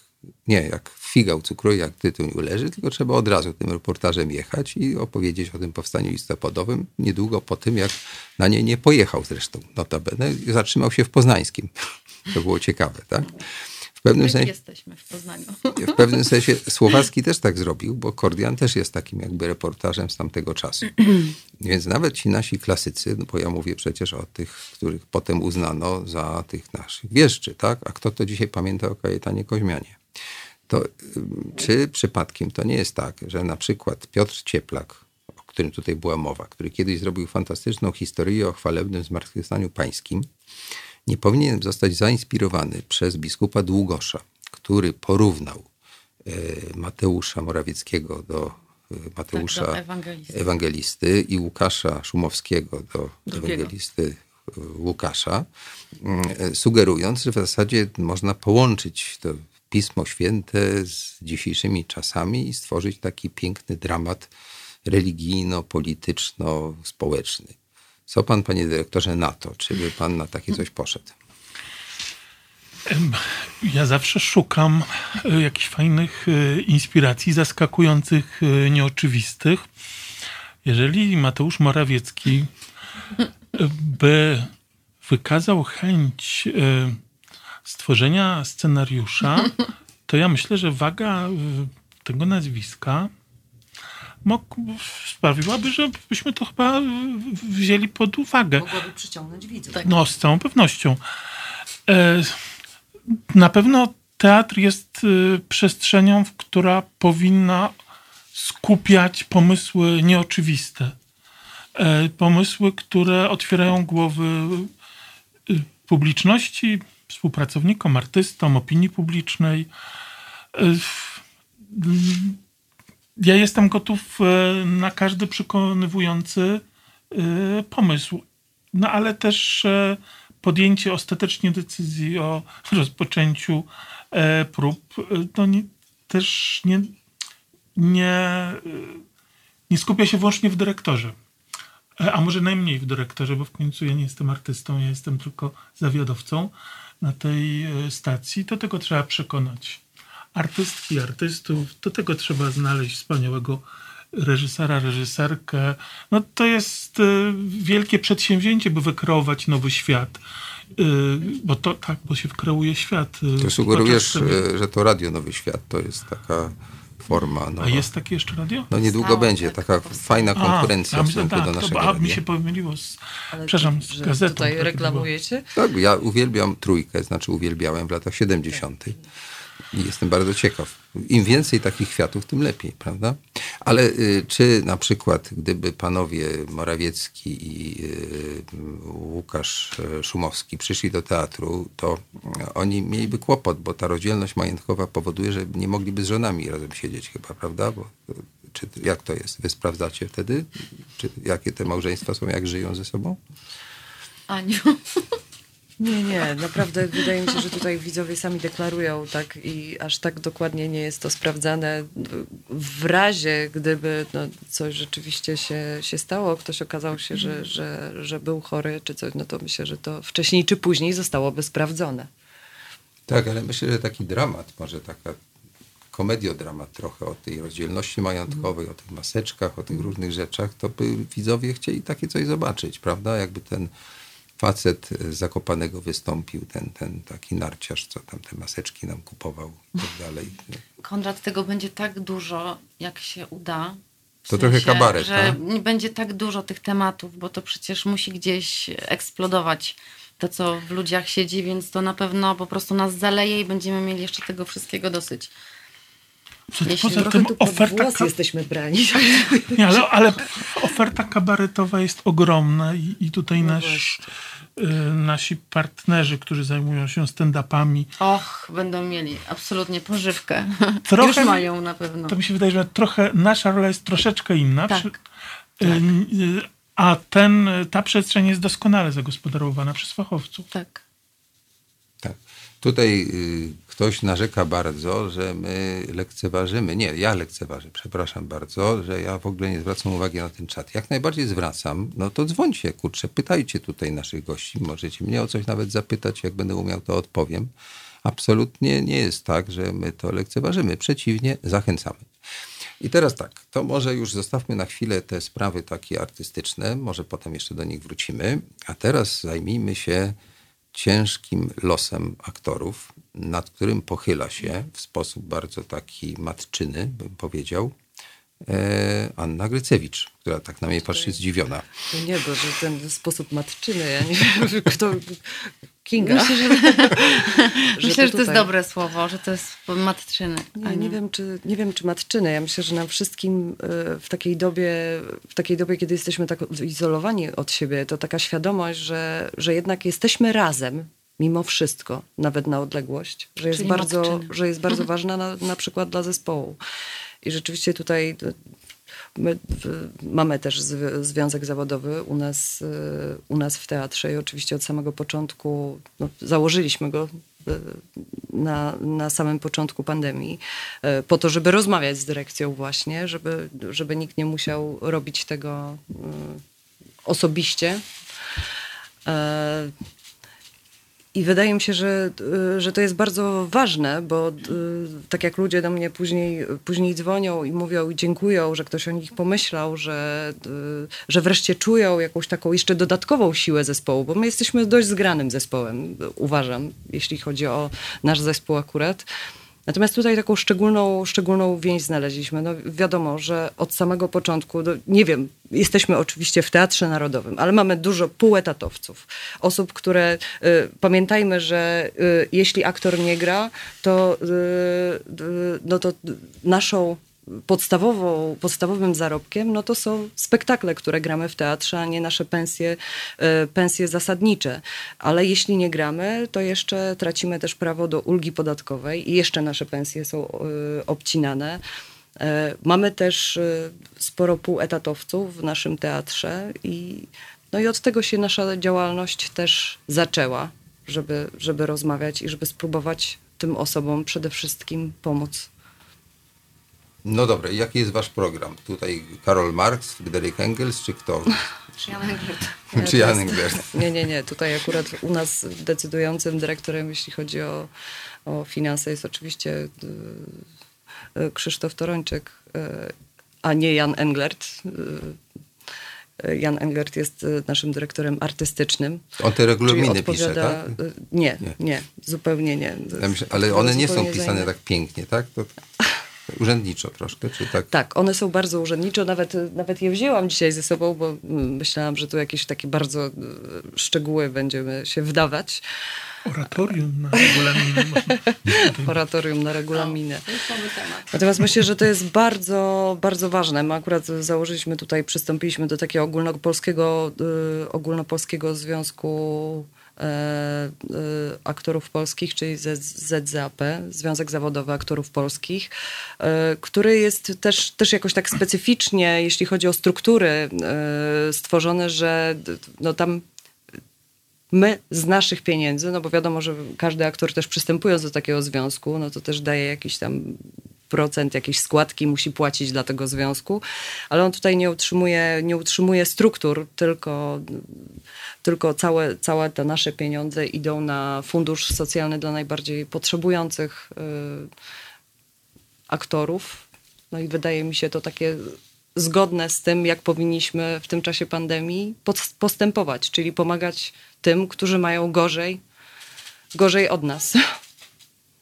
nie, jak figa ucukruje, jak tytuń uleży, tylko trzeba od razu tym reportażem jechać i opowiedzieć o tym powstaniu listopadowym niedługo po tym, jak na nie nie pojechał zresztą, notabene, zatrzymał się w Poznańskim. (laughs) To było ciekawe, tak? W pewnym sensie jesteśmy w Poznaniu. W pewnym sensie Słowacki też tak zrobił, bo Kordian też jest takim jakby reportażem z tamtego czasu. (clears throat) Więc nawet ci nasi klasycy, no bo ja mówię przecież o tych, których potem uznano za tych naszych wieszczy, tak? A kto to dzisiaj pamięta o Kajetanie Koźmianie? To czy przypadkiem to nie jest tak, że na przykład Piotr Cieplak, o którym tutaj była mowa, który kiedyś zrobił fantastyczną historię o chwalebnym zmartwychwstaniu pańskim, nie powinien zostać zainspirowany przez biskupa Długosza, który porównał e, Mateusza Morawieckiego do Mateusza tak, do ewangelisty. ewangelisty. i Łukasza Szumowskiego do Drugiego. ewangelisty Łukasza, sugerując, że w zasadzie można połączyć to Pismo Święte z dzisiejszymi czasami i stworzyć taki piękny dramat religijno-polityczno-społeczny Co pan, panie dyrektorze, na to? Czy by pan na takie coś poszedł? Ja zawsze szukam e, jakichś fajnych e, inspiracji, zaskakujących, e, nieoczywistych. Jeżeli Mateusz Morawiecki by wykazał chęć stworzenia scenariusza, (laughs) to ja myślę, że waga tego nazwiska mógł, sprawiłaby, żebyśmy to chyba wzięli pod uwagę. Mogłaby przyciągnąć widzów. Tak. No, z całą pewnością. E, na pewno teatr jest y, przestrzenią, która powinna skupiać pomysły nieoczywiste. E, pomysły, które otwierają głowy publiczności, współpracownikom, artystom, opinii publicznej. E, ja jestem gotów na każdy przekonywujący pomysł. No ale też podjęcie ostatecznie decyzji o (laughs) rozpoczęciu e, prób e, to nie, też nie, nie, e, nie skupia się wyłącznie w dyrektorze. A może najmniej w dyrektorze, bo w końcu ja nie jestem artystą, ja jestem tylko zawiadowcą na tej stacji. Do tego trzeba przekonać artystki, artystów, do tego trzeba znaleźć wspaniałego reżysera, reżyserkę. No to jest y, wielkie przedsięwzięcie, by wykreować nowy świat. Y, bo to tak, bo się wkreuje świat. To sugerujesz, że to Radio Nowy Świat to jest taka forma nowa. A jest takie jeszcze radio? No niedługo Stało, będzie, tak, taka fajna konkurencja a, w stosunku tak, do naszego to, A, mi się pomyliło z, Ale przepraszam, z gazetą. tutaj reklamujecie? Tak, ja uwielbiam trójkę, znaczy uwielbiałem w latach 70. Jestem bardzo ciekaw. Im więcej takich kwiatów, tym lepiej, prawda? Ale y, czy na przykład, gdyby panowie Morawiecki i y, Łukasz y, Szumowski przyszli do teatru, to oni mieliby kłopot, bo ta rozdzielność majątkowa powoduje, że nie mogliby z żonami razem siedzieć chyba, prawda? Bo, czy, jak to jest? Wy sprawdzacie wtedy? Czy, jakie te małżeństwa są, jak żyją ze sobą? Aniu. (laughs) Nie, nie, naprawdę wydaje mi się, że tutaj widzowie sami deklarują tak i aż tak dokładnie nie jest to sprawdzane. W razie, gdyby no, coś rzeczywiście się, się stało, ktoś okazał się, że, że, że był chory czy coś, no to myślę, że to wcześniej czy później zostałoby sprawdzone. Tak, ale myślę, że taki dramat, może taka komediodramat trochę o tej rozdzielności majątkowej, o tych maseczkach, o tych różnych rzeczach, to by widzowie chcieli takie coś zobaczyć, prawda? Jakby ten facet z Zakopanego wystąpił, ten, ten taki narciarz, co tam te maseczki nam kupował i tak (laughs) dalej. Konrad, tego będzie tak dużo, jak się uda. To sensie, trochę kabaret, że tak? nie będzie tak dużo tych tematów, bo to przecież musi gdzieś eksplodować to, co w ludziach siedzi, więc to na pewno po prostu nas zaleje i będziemy mieli jeszcze tego wszystkiego dosyć. Jeśli Poza tym oferta ka... jesteśmy brani. (laughs) Nie, ale, ale, oferta kabaretowa jest ogromna i, i tutaj no nasz, y, nasi partnerzy, którzy zajmują się stand-upami. Och, będą mieli absolutnie pożywkę. Trochę, Już mają na pewno. To mi się wydaje, że trochę nasza rola jest troszeczkę inna. Tak. Przy, tak. Y, a ten, ta przestrzeń jest doskonale zagospodarowana przez fachowców. Tak. Tak. Tutaj y, ktoś narzeka bardzo, że my lekceważymy. Nie, ja lekceważę, przepraszam bardzo, że ja w ogóle nie zwracam uwagi na ten czat. Jak najbardziej zwracam, no to dzwońcie, kurczę, pytajcie tutaj naszych gości. Możecie mnie o coś nawet zapytać, jak będę umiał, to odpowiem. Absolutnie nie jest tak, że my to lekceważymy. Przeciwnie, zachęcamy. I teraz tak, to może już zostawmy na chwilę te sprawy takie artystyczne, może potem jeszcze do nich wrócimy, a teraz zajmijmy się ciężkim losem aktorów, nad którym pochyla się w sposób bardzo taki matczyny, bym powiedział, Anna Grycewicz, która tak na mnie patrzy zdziwiona. Nie, bo że ten sposób matczyny, ja nie wiem, (laughs) kto... Kinga. Myślę, (laughs) że, myślę, że to jest dobre słowo, że to jest matczyny. Nie, nie, wiem, czy, nie wiem, czy matczyny. Ja myślę, że nam wszystkim e, w takiej dobie, w takiej dobie, kiedy jesteśmy tak izolowani od siebie, to taka świadomość, że, że jednak jesteśmy razem, mimo wszystko, nawet na odległość, że jest bardzo, że jest bardzo ważna na, na przykład dla zespołu. I rzeczywiście tutaj My mamy też związek zawodowy u nas, u nas w teatrze i oczywiście od samego początku no, założyliśmy go e, na, na samym początku pandemii, e, po to, żeby rozmawiać z dyrekcją właśnie, żeby, żeby nikt nie musiał robić tego e, osobiście, E, I wydaje mi się, że, y, że to jest bardzo ważne, bo y, tak jak ludzie do mnie później, później dzwonią i mówią i dziękują, że ktoś o nich pomyślał, że, y, że wreszcie czują jakąś taką jeszcze dodatkową siłę zespołu, bo my jesteśmy dość zgranym zespołem, uważam, jeśli chodzi o nasz zespół akurat. Natomiast tutaj taką szczególną, szczególną więź znaleźliśmy. No wiadomo, że od samego początku, no nie wiem, jesteśmy oczywiście w Teatrze Narodowym, ale mamy dużo półetatowców. Osób, które, y, pamiętajmy, że y, jeśli aktor nie gra, to, y, y, no to naszą podstawową, podstawowym zarobkiem, no to są spektakle, które gramy w teatrze, a nie nasze pensje, e, pensje zasadnicze. Ale jeśli nie gramy, to jeszcze tracimy też prawo do ulgi podatkowej i jeszcze nasze pensje są e, obcinane. E, mamy też sporo półetatowców w naszym teatrze i, no i od tego się nasza działalność też zaczęła, żeby, żeby rozmawiać i żeby spróbować tym osobom przede wszystkim pomóc. No dobra, jaki jest wasz program? Tutaj Karol Marx, Fryderyk Engels, czy kto? (laughs) Czy Jan Englert. (laughs) czy Jan Englert? (laughs) Nie, nie, nie. Tutaj akurat u nas decydującym dyrektorem, jeśli chodzi o, o finanse, jest oczywiście y, y, Krzysztof Torończyk, y, a nie Jan Englert. Jan Englert jest naszym dyrektorem artystycznym. On te regulaminy pisze, tak? Nie, nie, nie, zupełnie nie. Ja myślę, ale one nie są pisane tak pięknie, tak? To... Urzędniczo troszkę, czy tak? Tak, one są bardzo urzędniczo. Nawet, nawet je wzięłam dzisiaj ze sobą, bo myślałam, że tu jakieś takie bardzo e, szczegóły będziemy się wdawać. Oratorium na regulaminy. (laughs) Oratorium na regulaminy. Natomiast myślę, że to jest bardzo, bardzo ważne. My akurat założyliśmy tutaj, przystąpiliśmy do takiego ogólnopolskiego, y, ogólnopolskiego związku aktorów polskich, czyli ZZAP, Związek Zawodowy Aktorów Polskich, e, który jest też, też jakoś tak specyficznie, jeśli chodzi o struktury, stworzony, że no tam my z naszych pieniędzy, no bo wiadomo, że każdy aktor też przystępując do takiego związku, no to też daje jakiś tam procent, jakieś składki musi płacić dla tego związku, ale on tutaj nie utrzymuje, nie utrzymuje struktur, tylko tylko całe, całe te nasze pieniądze idą na fundusz socjalny dla najbardziej potrzebujących y, aktorów. No i wydaje mi się to takie zgodne z tym, jak powinniśmy w tym czasie pandemii postępować, czyli pomagać tym, którzy mają gorzej, gorzej od nas.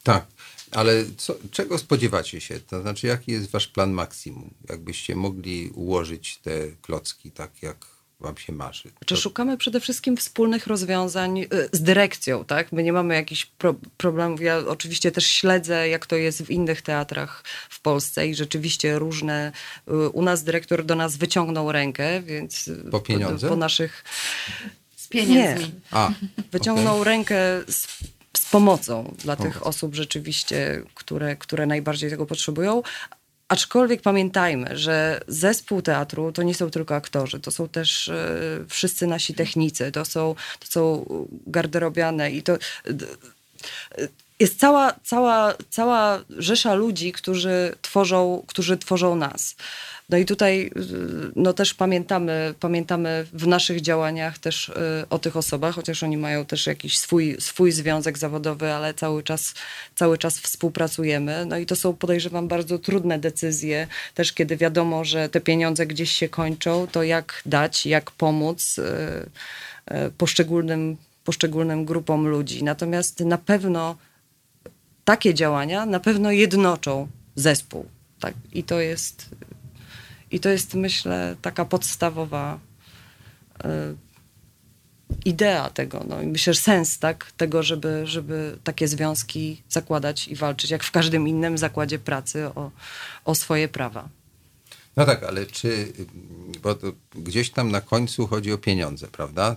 Tak, ale co, czego spodziewacie się? To znaczy, jaki jest wasz plan maksimum? Jakbyście mogli ułożyć te klocki tak, jak wam się marzy? Czy szukamy przede wszystkim wspólnych rozwiązań y, z dyrekcją, tak? My nie mamy jakichś pro problemów. Ja oczywiście też śledzę, jak to jest w innych teatrach w Polsce i rzeczywiście różne... Y, u nas dyrektor do nas wyciągnął rękę, więc... Y, po pieniądze? Po, po naszych... Z pieniędzmi. Nie. A, wyciągnął okay. rękę z, z pomocą dla tych osób rzeczywiście, które, które najbardziej tego potrzebują, Aczkolwiek pamiętajmy, że zespół teatru to nie są tylko aktorzy, to są też e, wszyscy nasi technicy, to są, to są garderobiane i to jest cała, cała, cała rzesza ludzi, którzy tworzą, którzy tworzą nas. No i tutaj no też pamiętamy, pamiętamy w naszych działaniach też y, o tych osobach, chociaż oni mają też jakiś swój, swój związek zawodowy, ale cały czas, cały czas współpracujemy. No i to są, podejrzewam, bardzo trudne decyzje, też kiedy wiadomo, że te pieniądze gdzieś się kończą, to jak dać, jak pomóc y, y, poszczególnym, poszczególnym grupom ludzi. Natomiast na pewno takie działania na pewno jednoczą zespół. Tak? I to jest i to jest, myślę, taka podstawowa y, idea tego, no i myślę, że sens tak, tego, żeby, żeby takie związki zakładać i walczyć, jak w każdym innym zakładzie pracy o, o swoje prawa. No tak, ale czy, bo gdzieś tam na końcu chodzi o pieniądze, prawda?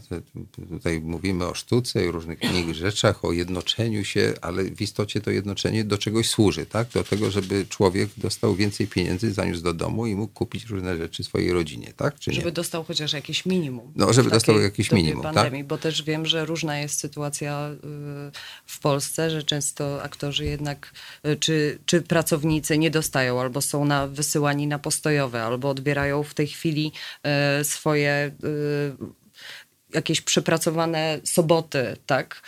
Tutaj mówimy o sztuce i różnych innych rzeczach, o jednoczeniu się, ale w istocie to jednoczenie do czegoś służy, tak? Do tego, żeby człowiek dostał więcej pieniędzy, zaniósł do domu i mógł kupić różne rzeczy swojej rodzinie, tak? Czy żeby dostał chociaż jakieś minimum. No, żeby dostał jakieś minimum, tak? pandemii, tak? Bo też wiem, że różna jest sytuacja y, w Polsce, że często aktorzy jednak, y, czy, czy pracownicy nie dostają albo są na, wysyłani na postojowe albo odbierają w tej chwili e, swoje e, jakieś przepracowane soboty, tak?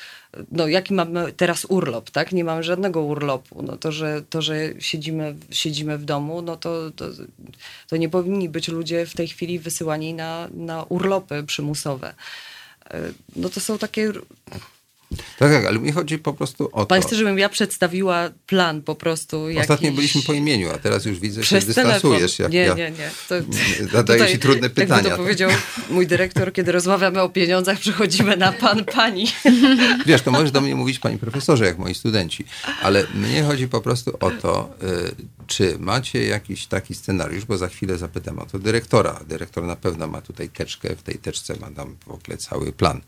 No jaki mamy teraz urlop, tak? Nie mamy żadnego urlopu. No to, że, to, że siedzimy, siedzimy w domu, no to, to, to nie powinni być ludzie w tej chwili wysyłani na, na urlopy przymusowe. E, no to są takie tak, tak, ale mi chodzi po prostu o Pan to. chce, żebym ja przedstawiła plan po prostu jakiś... Ostatnio byliśmy po imieniu, a teraz już widzę, że dystansujesz. Jak nie, ja nie, nie. To, (laughs) zadaję tutaj, ci trudne pytania. Jak to powiedział mój dyrektor, kiedy rozmawiamy o pieniądzach, przechodzimy na pan, pani. (laughs) Wiesz, to możesz do mnie mówić, pani profesorze, jak moi studenci, ale mnie chodzi po prostu o to, y, czy macie jakiś taki scenariusz, bo za chwilę zapytam o to dyrektora. Dyrektor na pewno ma tutaj teczkę, w tej teczce ma tam w ogóle cały plan.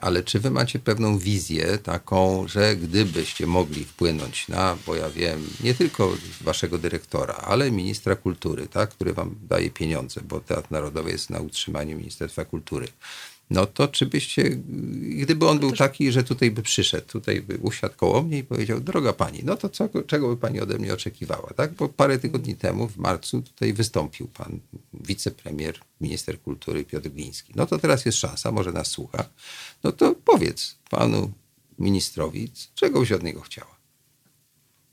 Ale czy wy macie pewną wizję taką, że gdybyście mogli wpłynąć na, bo ja wiem, nie tylko waszego dyrektora, ale ministra kultury, tak, który wam daje pieniądze, bo Teatr Narodowy jest na utrzymaniu Ministerstwa Kultury no to czy byście, gdyby on był taki, że tutaj by przyszedł, tutaj by usiadł koło mnie i powiedział, droga pani, no to co, czego by pani ode mnie oczekiwała, tak? Bo parę tygodni temu, w marcu, tutaj wystąpił pan wicepremier, minister kultury Piotr Gliński. No to teraz jest szansa, może nas słucha. No to powiedz panu ministrowi, czego byś od niego chciała.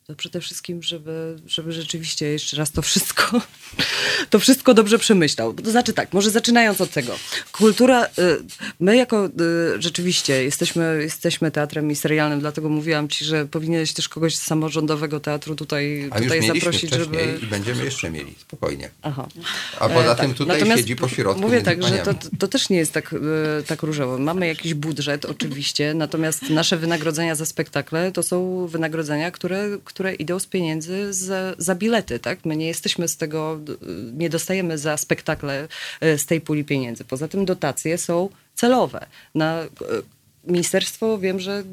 To przede wszystkim, żeby, żeby rzeczywiście jeszcze raz to wszystko, (laughs) to wszystko dobrze przemyślał. To znaczy tak, może zaczynając od tego. Kultura, y, my jako y, rzeczywiście jesteśmy, jesteśmy teatrem ministerialnym, dlatego mówiłam ci, że powinieneś też kogoś z samorządowego teatru tutaj, A tutaj już zaprosić, żeby... i będziemy jeszcze mieli, spokojnie. Aha. A poza E, tym tak. tutaj Natomiast siedzi po środku Mówię tak, że to, paniami. to też nie jest tak, e, tak różowo. Mamy jakiś budżet oczywiście, natomiast nasze wynagrodzenia za spektakle to są wynagrodzenia, które, które idą z pieniędzy za, za bilety. Tak? My nie jesteśmy z tego, nie dostajemy za spektakle e, z tej puli pieniędzy. Poza tym dotacje są celowe. Na, e, Ministerstwo wiem, że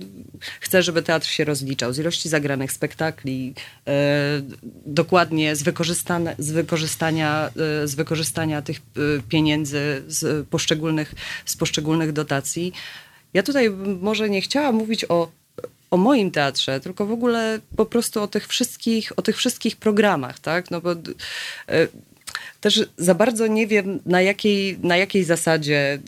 chce, żeby teatr się rozliczał z ilości zagranych spektakli, e, dokładnie z, wykorzystane, z, wykorzystania, z wykorzystania tych pieniędzy z poszczególnych, z poszczególnych dotacji. Ja tutaj może nie chciała mówić o, o moim teatrze, tylko w ogóle po prostu o tych wszystkich, o tych wszystkich programach, tak? No bo e, też za bardzo nie wiem, na jakiej, na jakiej zasadzie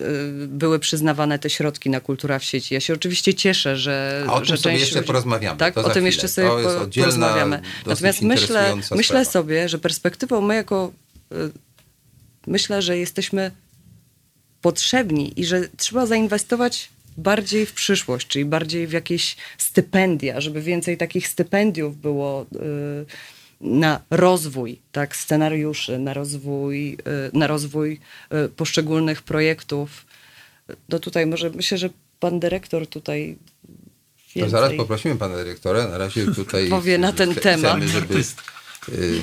y, były przyznawane te środki na kultura w sieci. Ja się oczywiście cieszę, że. A o tym że część jeszcze porozmawiamy. Tak, To o tym chwilę. jeszcze sobie po- porozmawiamy. Natomiast myślę, myślę sobie, że perspektywą my jako. y, Myślę, że jesteśmy potrzebni i że trzeba zainwestować bardziej w przyszłość, czyli bardziej w jakieś stypendia, żeby więcej takich stypendiów było y, na rozwój tak, scenariuszy, na rozwój, y, na rozwój y, poszczególnych projektów. No tutaj może myślę, że pan dyrektor tutaj To więcej... zaraz poprosimy pana dyrektora. Na razie tutaj (laughs) Powie na ten chce- temat. Chcemy, żeby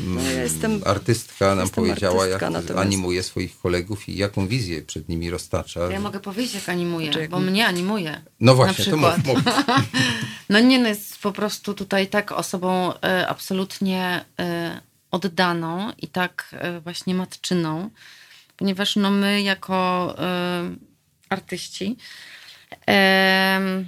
No ja jestem- artystka nam jestem powiedziała, artystka, jak natomiast- animuje swoich kolegów i jaką wizję przed nimi roztacza. Ja mogę powiedzieć, jak animuje, Znaczy, jak- bo mnie animuje. No właśnie, to mów, mów. (laughs) No nie, no jest po prostu tutaj tak osobą e, absolutnie e, oddaną i tak e, właśnie matczyną, ponieważ no my jako e, artyści em,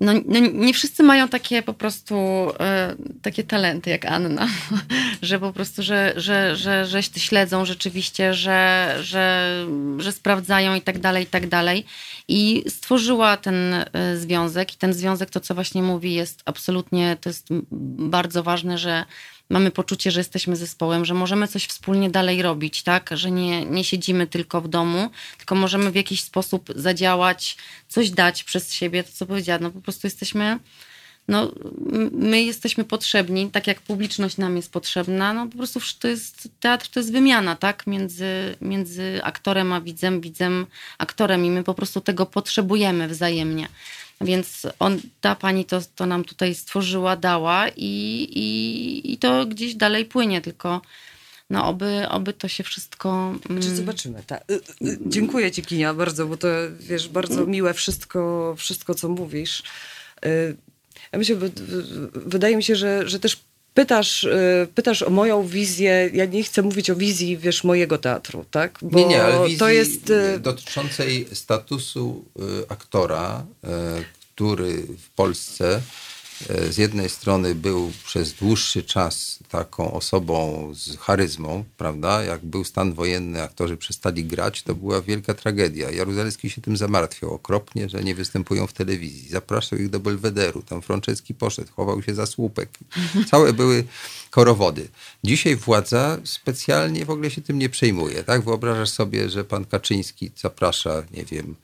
no, no nie wszyscy mają takie po prostu e, takie talenty jak Anna, (laughs) że po prostu, że, że, że, że śledzą rzeczywiście, że, że, że sprawdzają i tak dalej, i tak dalej. I stworzyła ten e, związek i ten związek, to co właśnie mówi, jest absolutnie, to jest bardzo ważne, że mamy poczucie, że jesteśmy zespołem, że możemy coś wspólnie dalej robić, tak? Że nie, nie siedzimy tylko w domu, tylko możemy w jakiś sposób zadziałać, coś dać przez siebie, to co powiedziała, no po prostu jesteśmy, no my jesteśmy potrzebni, tak jak publiczność nam jest potrzebna, no po prostu to jest, teatr to jest wymiana, tak? Między, między aktorem a widzem, widzem, aktorem i my po prostu tego potrzebujemy wzajemnie. Więc on, ta pani to, to nam tutaj stworzyła, dała i, i, i to gdzieś dalej płynie, tylko no oby, oby to się wszystko... mm, Znaczy zobaczymy. Ta, y, y, dziękuję ci Kinia bardzo, bo to wiesz, bardzo miłe wszystko, wszystko co mówisz. Y, ja myślę, wy- wy- wydaje mi się, że, że też pytasz, y, pytasz o moją wizję. Ja nie chcę mówić o wizji, wiesz, mojego teatru, tak? Bo Nie, nie, ale wizji to jest... y, dotyczącej statusu y, aktora, który w Polsce z jednej strony był przez dłuższy czas taką osobą z charyzmą, prawda? Jak był stan wojenny, aktorzy przestali grać, to była wielka tragedia. Jaruzelski się tym zamartwiał okropnie, że nie występują w telewizji. Zapraszał ich do Belwederu. Tam Franceski poszedł, chował się za słupek. Całe były korowody. Dzisiaj władza specjalnie w ogóle się tym nie przejmuje. Tak? Wyobrażasz sobie, że pan Kaczyński zaprasza, nie wiem,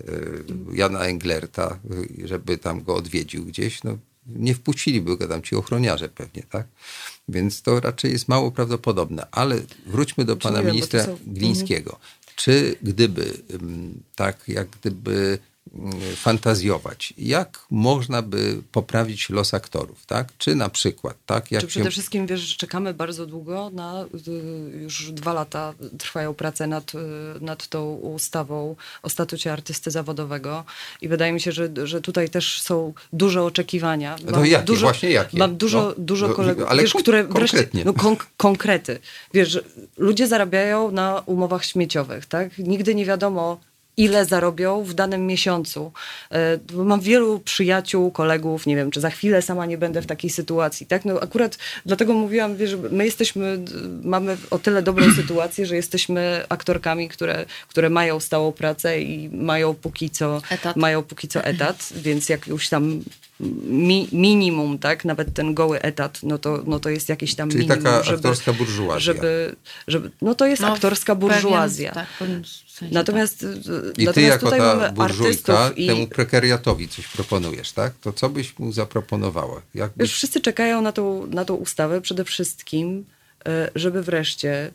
e, Jana Englerta, e, żeby tam go odwiedził gdzieś. No, nie wpuściliby go tam ci ochroniarze pewnie, tak? Więc to raczej jest mało prawdopodobne. Ale wróćmy do pana wiem, ministra są... Glińskiego. Czy gdyby, tak jak gdyby fantazjować. Jak można by poprawić los aktorów, tak? Czy na przykład, tak? Jak Czy przede się... wszystkim, wiesz, że czekamy bardzo długo na, y, już dwa lata trwają prace nad, y, nad tą ustawą o statucie artysty zawodowego i wydaje mi się, że, że tutaj też są duże oczekiwania. Mam no jakie? Dużo, Właśnie jakie? Mam dużo, no, dużo no, kolegów, ale wiesz, kon- które konkretnie. Wreszcie, no, konkrety. Wiesz, ludzie zarabiają na umowach śmieciowych, tak? Nigdy nie wiadomo, ile zarobią w danym miesiącu. E, mam wielu przyjaciół, kolegów, nie wiem, czy za chwilę sama nie będę w takiej sytuacji, tak? No akurat dlatego mówiłam, wiesz, my jesteśmy, mamy o tyle dobrą (clears throat) sytuację, że jesteśmy aktorkami, które, które mają stałą pracę i mają póki co etat, mają póki co etat więc jak już tam mi, minimum, tak, nawet ten goły etat, no to, no to jest jakiś tam Czyli minimum. taka żeby, aktorska burżuazja. Żeby, żeby, no to jest no, aktorska burżuazja. Pewien, tak, sensie natomiast, tak. I ty jako ta burżujka i... temu prekariatowi coś proponujesz, tak? To co byś mu zaproponowała? Jak byś... Wszyscy czekają na tą, na tą ustawę przede wszystkim, e, żeby wreszcie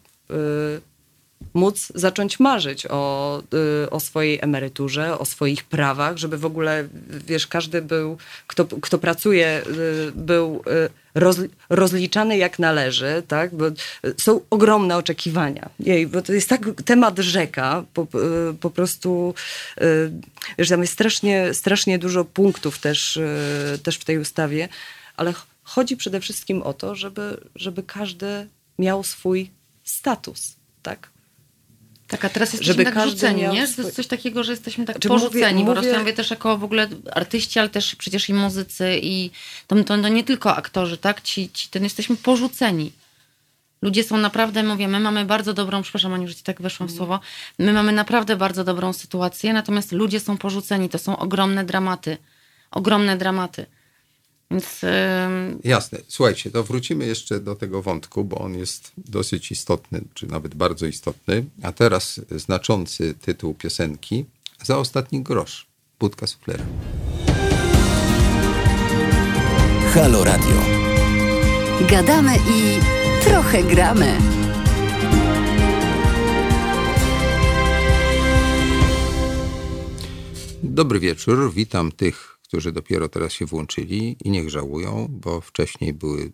móc zacząć marzyć o, y, o swojej emeryturze, o swoich prawach, żeby w ogóle, wiesz, każdy był, kto, kto pracuje, y, był y, roz, rozliczany jak należy, tak? Bo są ogromne oczekiwania. Jej, bo to jest tak temat rzeka, po, po prostu, wiesz, tam jest strasznie, strasznie dużo punktów też, też w tej ustawie, ale chodzi przede wszystkim o to, żeby, żeby każdy miał swój status, tak? Tak, a teraz jesteśmy żeby tak rzuceni, nie? Jest coś takiego, że jesteśmy tak znaczy, porzuceni, mówię, bo mówię... też jako w ogóle artyści, ale też przecież i muzycy i to, to, nie tylko aktorzy, tak? Ci, ci, ten jesteśmy porzuceni. Ludzie są naprawdę, mówię, my mamy bardzo dobrą, przepraszam Aniu, że ci tak weszłam w mm. słowo, my mamy naprawdę bardzo dobrą sytuację, natomiast ludzie są porzuceni, to są ogromne dramaty. Ogromne dramaty. Więc, Jasne. Słuchajcie, to wrócimy jeszcze do tego wątku, bo on jest dosyć istotny, czy nawet bardzo istotny. A teraz znaczący tytuł piosenki za ostatni grosz. Budka suflera. Halo Radio. Gadamy i trochę gramy. Dobry wieczór. Witam tych którzy dopiero teraz się włączyli i niech żałują, bo wcześniej były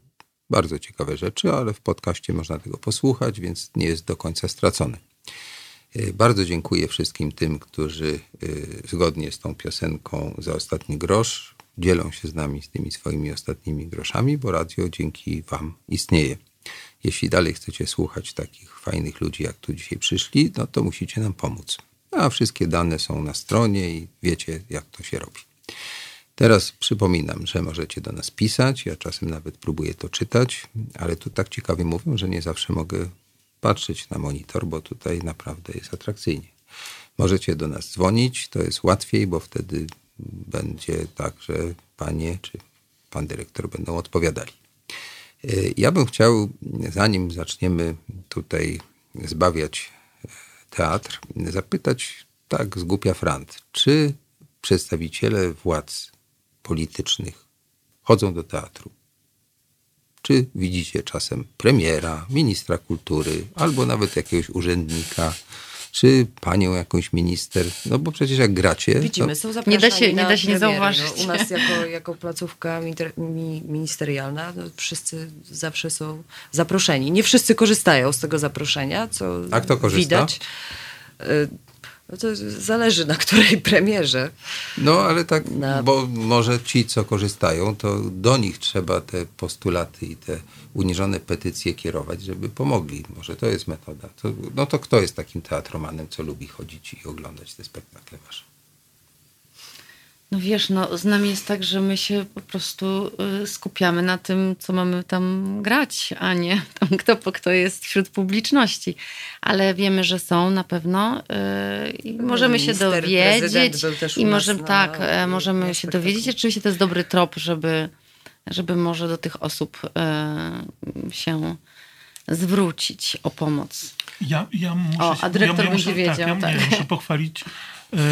bardzo ciekawe rzeczy, ale w podcaście można tego posłuchać, więc nie jest do końca stracony. E, bardzo dziękuję wszystkim tym, którzy e, zgodnie z tą piosenką za ostatni grosz dzielą się z nami z tymi swoimi ostatnimi groszami, bo radio dzięki Wam istnieje. Jeśli dalej chcecie słuchać takich fajnych ludzi, jak tu dzisiaj przyszli, no to musicie nam pomóc. A wszystkie dane są na stronie i wiecie, jak to się robi. Teraz przypominam, że możecie do nas pisać. Ja czasem nawet próbuję to czytać, ale tu tak ciekawie mówią, że nie zawsze mogę patrzeć na monitor, bo tutaj naprawdę jest atrakcyjnie. Możecie do nas dzwonić, to jest łatwiej, bo wtedy będzie tak, że panie czy pan dyrektor będą odpowiadali. Y, ja bym chciał, zanim zaczniemy tutaj zbawiać e, teatr, zapytać tak z głupia frant, czy przedstawiciele władz politycznych chodzą do teatru. Czy widzicie czasem premiera, ministra kultury, albo nawet jakiegoś urzędnika, czy panią jakąś minister, no bo przecież jak gracie... Widzimy, to... są zapraszani Nie da się, nie da się nie zauważyć. No, u nas jako, jako placówka ministerialna no, wszyscy zawsze są zaproszeni. Nie wszyscy korzystają z tego zaproszenia, co A kto korzysta? widać. No to zależy na której premierze. No ale tak, na... bo może ci, co korzystają, to do nich trzeba te postulaty i te uniżone petycje kierować, żeby pomogli. Może to jest metoda. To, no to kto jest takim teatromanem, co lubi chodzić i oglądać te spektakle wasze? No wiesz, no z nami jest tak, że my się po prostu y, skupiamy na tym, co mamy tam grać, a nie (laughs) tam kto, kto jest wśród publiczności. Ale wiemy, że są na pewno y, i możemy się Minister, dowiedzieć. był też u I możemy, na- tak, e, na możemy się dowiedzieć. Oczywiście to jest dobry trop, żeby, żeby może do tych osób e, się zwrócić o pomoc. Ja, ja muszę O, a dyrektor ja, będzie muszę, wiedział, Tak, ja, tak. ja muszę pochwalić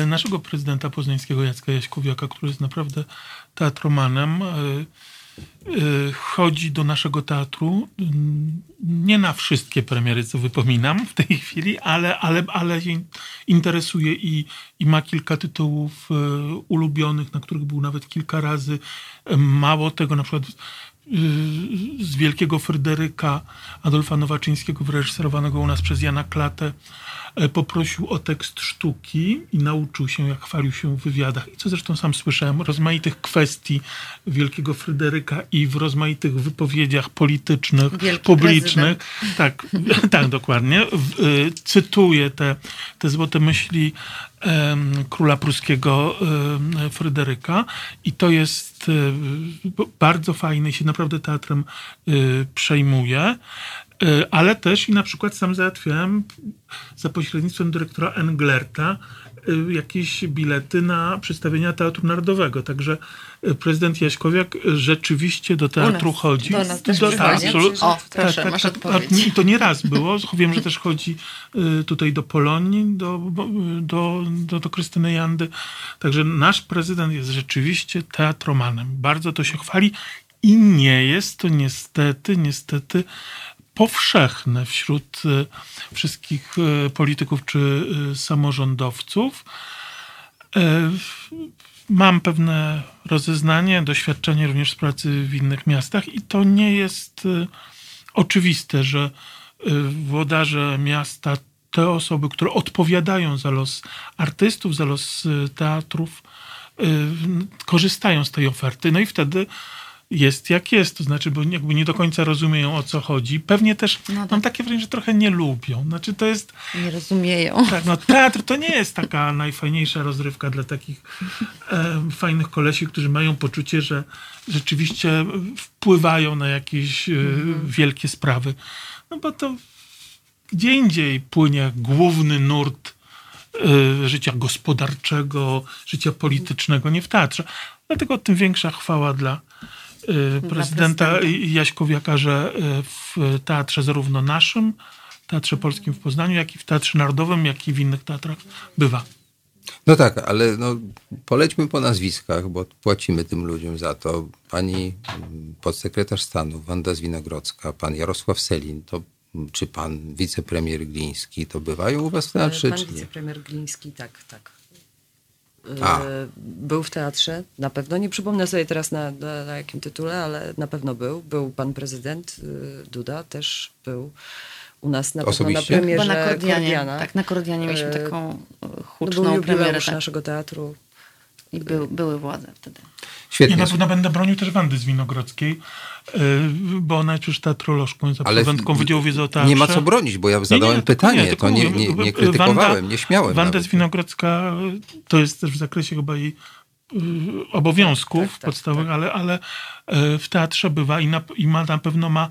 naszego prezydenta poznańskiego Jacka Jaśkowiaka, który jest naprawdę teatromanem. E, e, chodzi do naszego teatru mm, nie na wszystkie premiery, co wypominam w tej chwili, ale, ale, ale się interesuje i, i ma kilka tytułów e, ulubionych, na których był nawet kilka razy. E, Mało tego, na przykład z Wielkiego Fryderyka Adolfa Nowaczyńskiego, wyreżyserowanego u nas przez Jana Klatę, e, poprosił o tekst sztuki i nauczył się, jak chwalił się w wywiadach. I co zresztą sam słyszałem, rozmaitych kwestii Wielkiego Fryderyka i w rozmaitych wypowiedziach politycznych, Wielki publicznych. Tak, (laughs) tak, dokładnie. Y, Cytuję te, te złote myśli króla pruskiego Fryderyka i to jest b- bardzo fajne się naprawdę teatrem y, przejmuje. Y, Ale też i na przykład sam załatwiałem za pośrednictwem dyrektora Englerta jakieś bilety na przedstawienia Teatru Narodowego. Także y, prezydent Jaśkowiak rzeczywiście do teatru nas, chodzi. do nas też Do- przychodzi? absolut- O, proszę, masz odpowiedź. I to nie raz było. Wiem, że też chodzi y, tutaj do Polonii, do, do, do, do Krystyny Jandy. Także nasz prezydent jest rzeczywiście teatromanem. Bardzo to się chwali i nie jest to niestety, niestety powszechne wśród y, wszystkich y, polityków czy y, samorządowców. E, Mam pewne rozeznanie, doświadczenie również z pracy w innych miastach i to nie jest e, oczywiste, że e, włodarze miasta, te osoby, które odpowiadają za los artystów, za los e, teatrów, e, korzystają z tej oferty. No i wtedy jest jak jest, to znaczy, bo jakby nie do końca rozumieją o co chodzi. Pewnie też No tak. mam takie wrażenie, że trochę nie lubią. Znaczy to jest Nie rozumieją. tak, no teatr to nie jest taka (laughs) najfajniejsza rozrywka dla takich e, fajnych kolesi, którzy mają poczucie, że rzeczywiście wpływają na jakieś e, wielkie sprawy. No bo to gdzie indziej płynie główny nurt e, życia gospodarczego, życia politycznego, nie w teatrze. Dlatego tym większa chwała dla prezydenta prezydenta. Jaśkowiaka, że e, w teatrze zarówno naszym, Teatrze Polskim w Poznaniu, jak i w Teatrze Narodowym, jak i w innych teatrach bywa. No tak, ale no, polećmy po nazwiskach, bo płacimy tym ludziom za to. Pani mm, podsekretarz stanu Wanda Zwinogrodzka, pan Jarosław Selin, to mm, czy pan wicepremier Gliński, to bywają u was w teatrze, Pan czy nie? wicepremier Gliński, tak, tak. A. E, Był w teatrze, na pewno. Nie przypomnę sobie teraz na, na, na jakim tytule, ale na pewno był. Był pan prezydent y, Duda, też był u nas na pewno na premierze Chyba na Kordianie. Kordiana. Tak, na Kordianie mieliśmy E, taką e, był huczną premierę. jubileusz Tak. naszego teatru. I był, były władze wtedy. Ja Świetnie. na pewno będę bronił też Wandy Zwinogrodzkiej, y, bo ona jest już teatrolożką, jest Ale absolwentką Wydziału Wiedzy o Teatrze. nie ma co bronić, bo ja zadałem tylko pytanie, tylko to nie, nie, nie Wanda- krytykowałem, nie śmiałem. Wanda nawet. Zwinogrodzka y, to jest też w zakresie chyba jej y, obowiązków Tak, tak, podstawowych, tak. ale, ale y, w teatrze bywa i, na, i ma, na pewno ma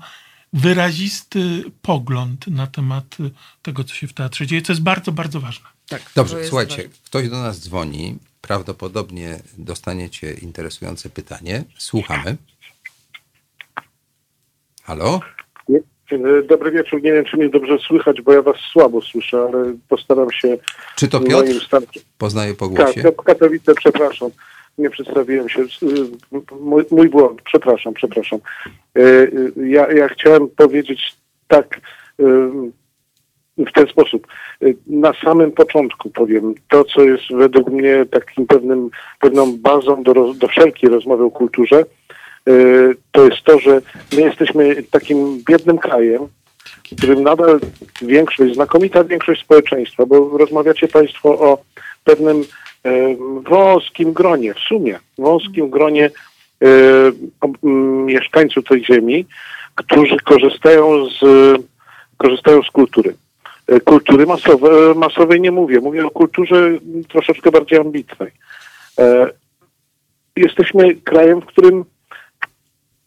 wyrazisty pogląd na temat y, tego, co się w teatrze dzieje, co jest bardzo, bardzo ważne. Tak, Dobrze, słuchajcie, ważne. ktoś do nas dzwoni, prawdopodobnie dostaniecie interesujące pytanie. Słuchamy. Halo? E, Dobry wieczór. Nie wiem, czy mnie dobrze słychać, bo ja was słabo słyszę, ale postaram się Czy to Piotr? starcie. Poznaję po Tak, głosie. to Katowice, przepraszam. Nie przedstawiłem się. Y, Mój, mój błąd, przepraszam, przepraszam. E, y, Ja, ja chciałem powiedzieć tak w ten sposób. Y, Na samym początku powiem to, co jest według mnie takim pewnym, pewną bazą do, do wszelkiej rozmowy o kulturze, y, to jest to, że my jesteśmy takim biednym krajem, w którym nadal większość, znakomita większość społeczeństwa, bo rozmawiacie Państwo o pewnym e, wąskim gronie, w sumie wąskim gronie mieszkańców tej ziemi, którzy korzystają z, korzystają z kultury. E, Kultury masowe, masowej nie mówię, mówię o kulturze troszeczkę bardziej ambitnej. E, jesteśmy krajem, w którym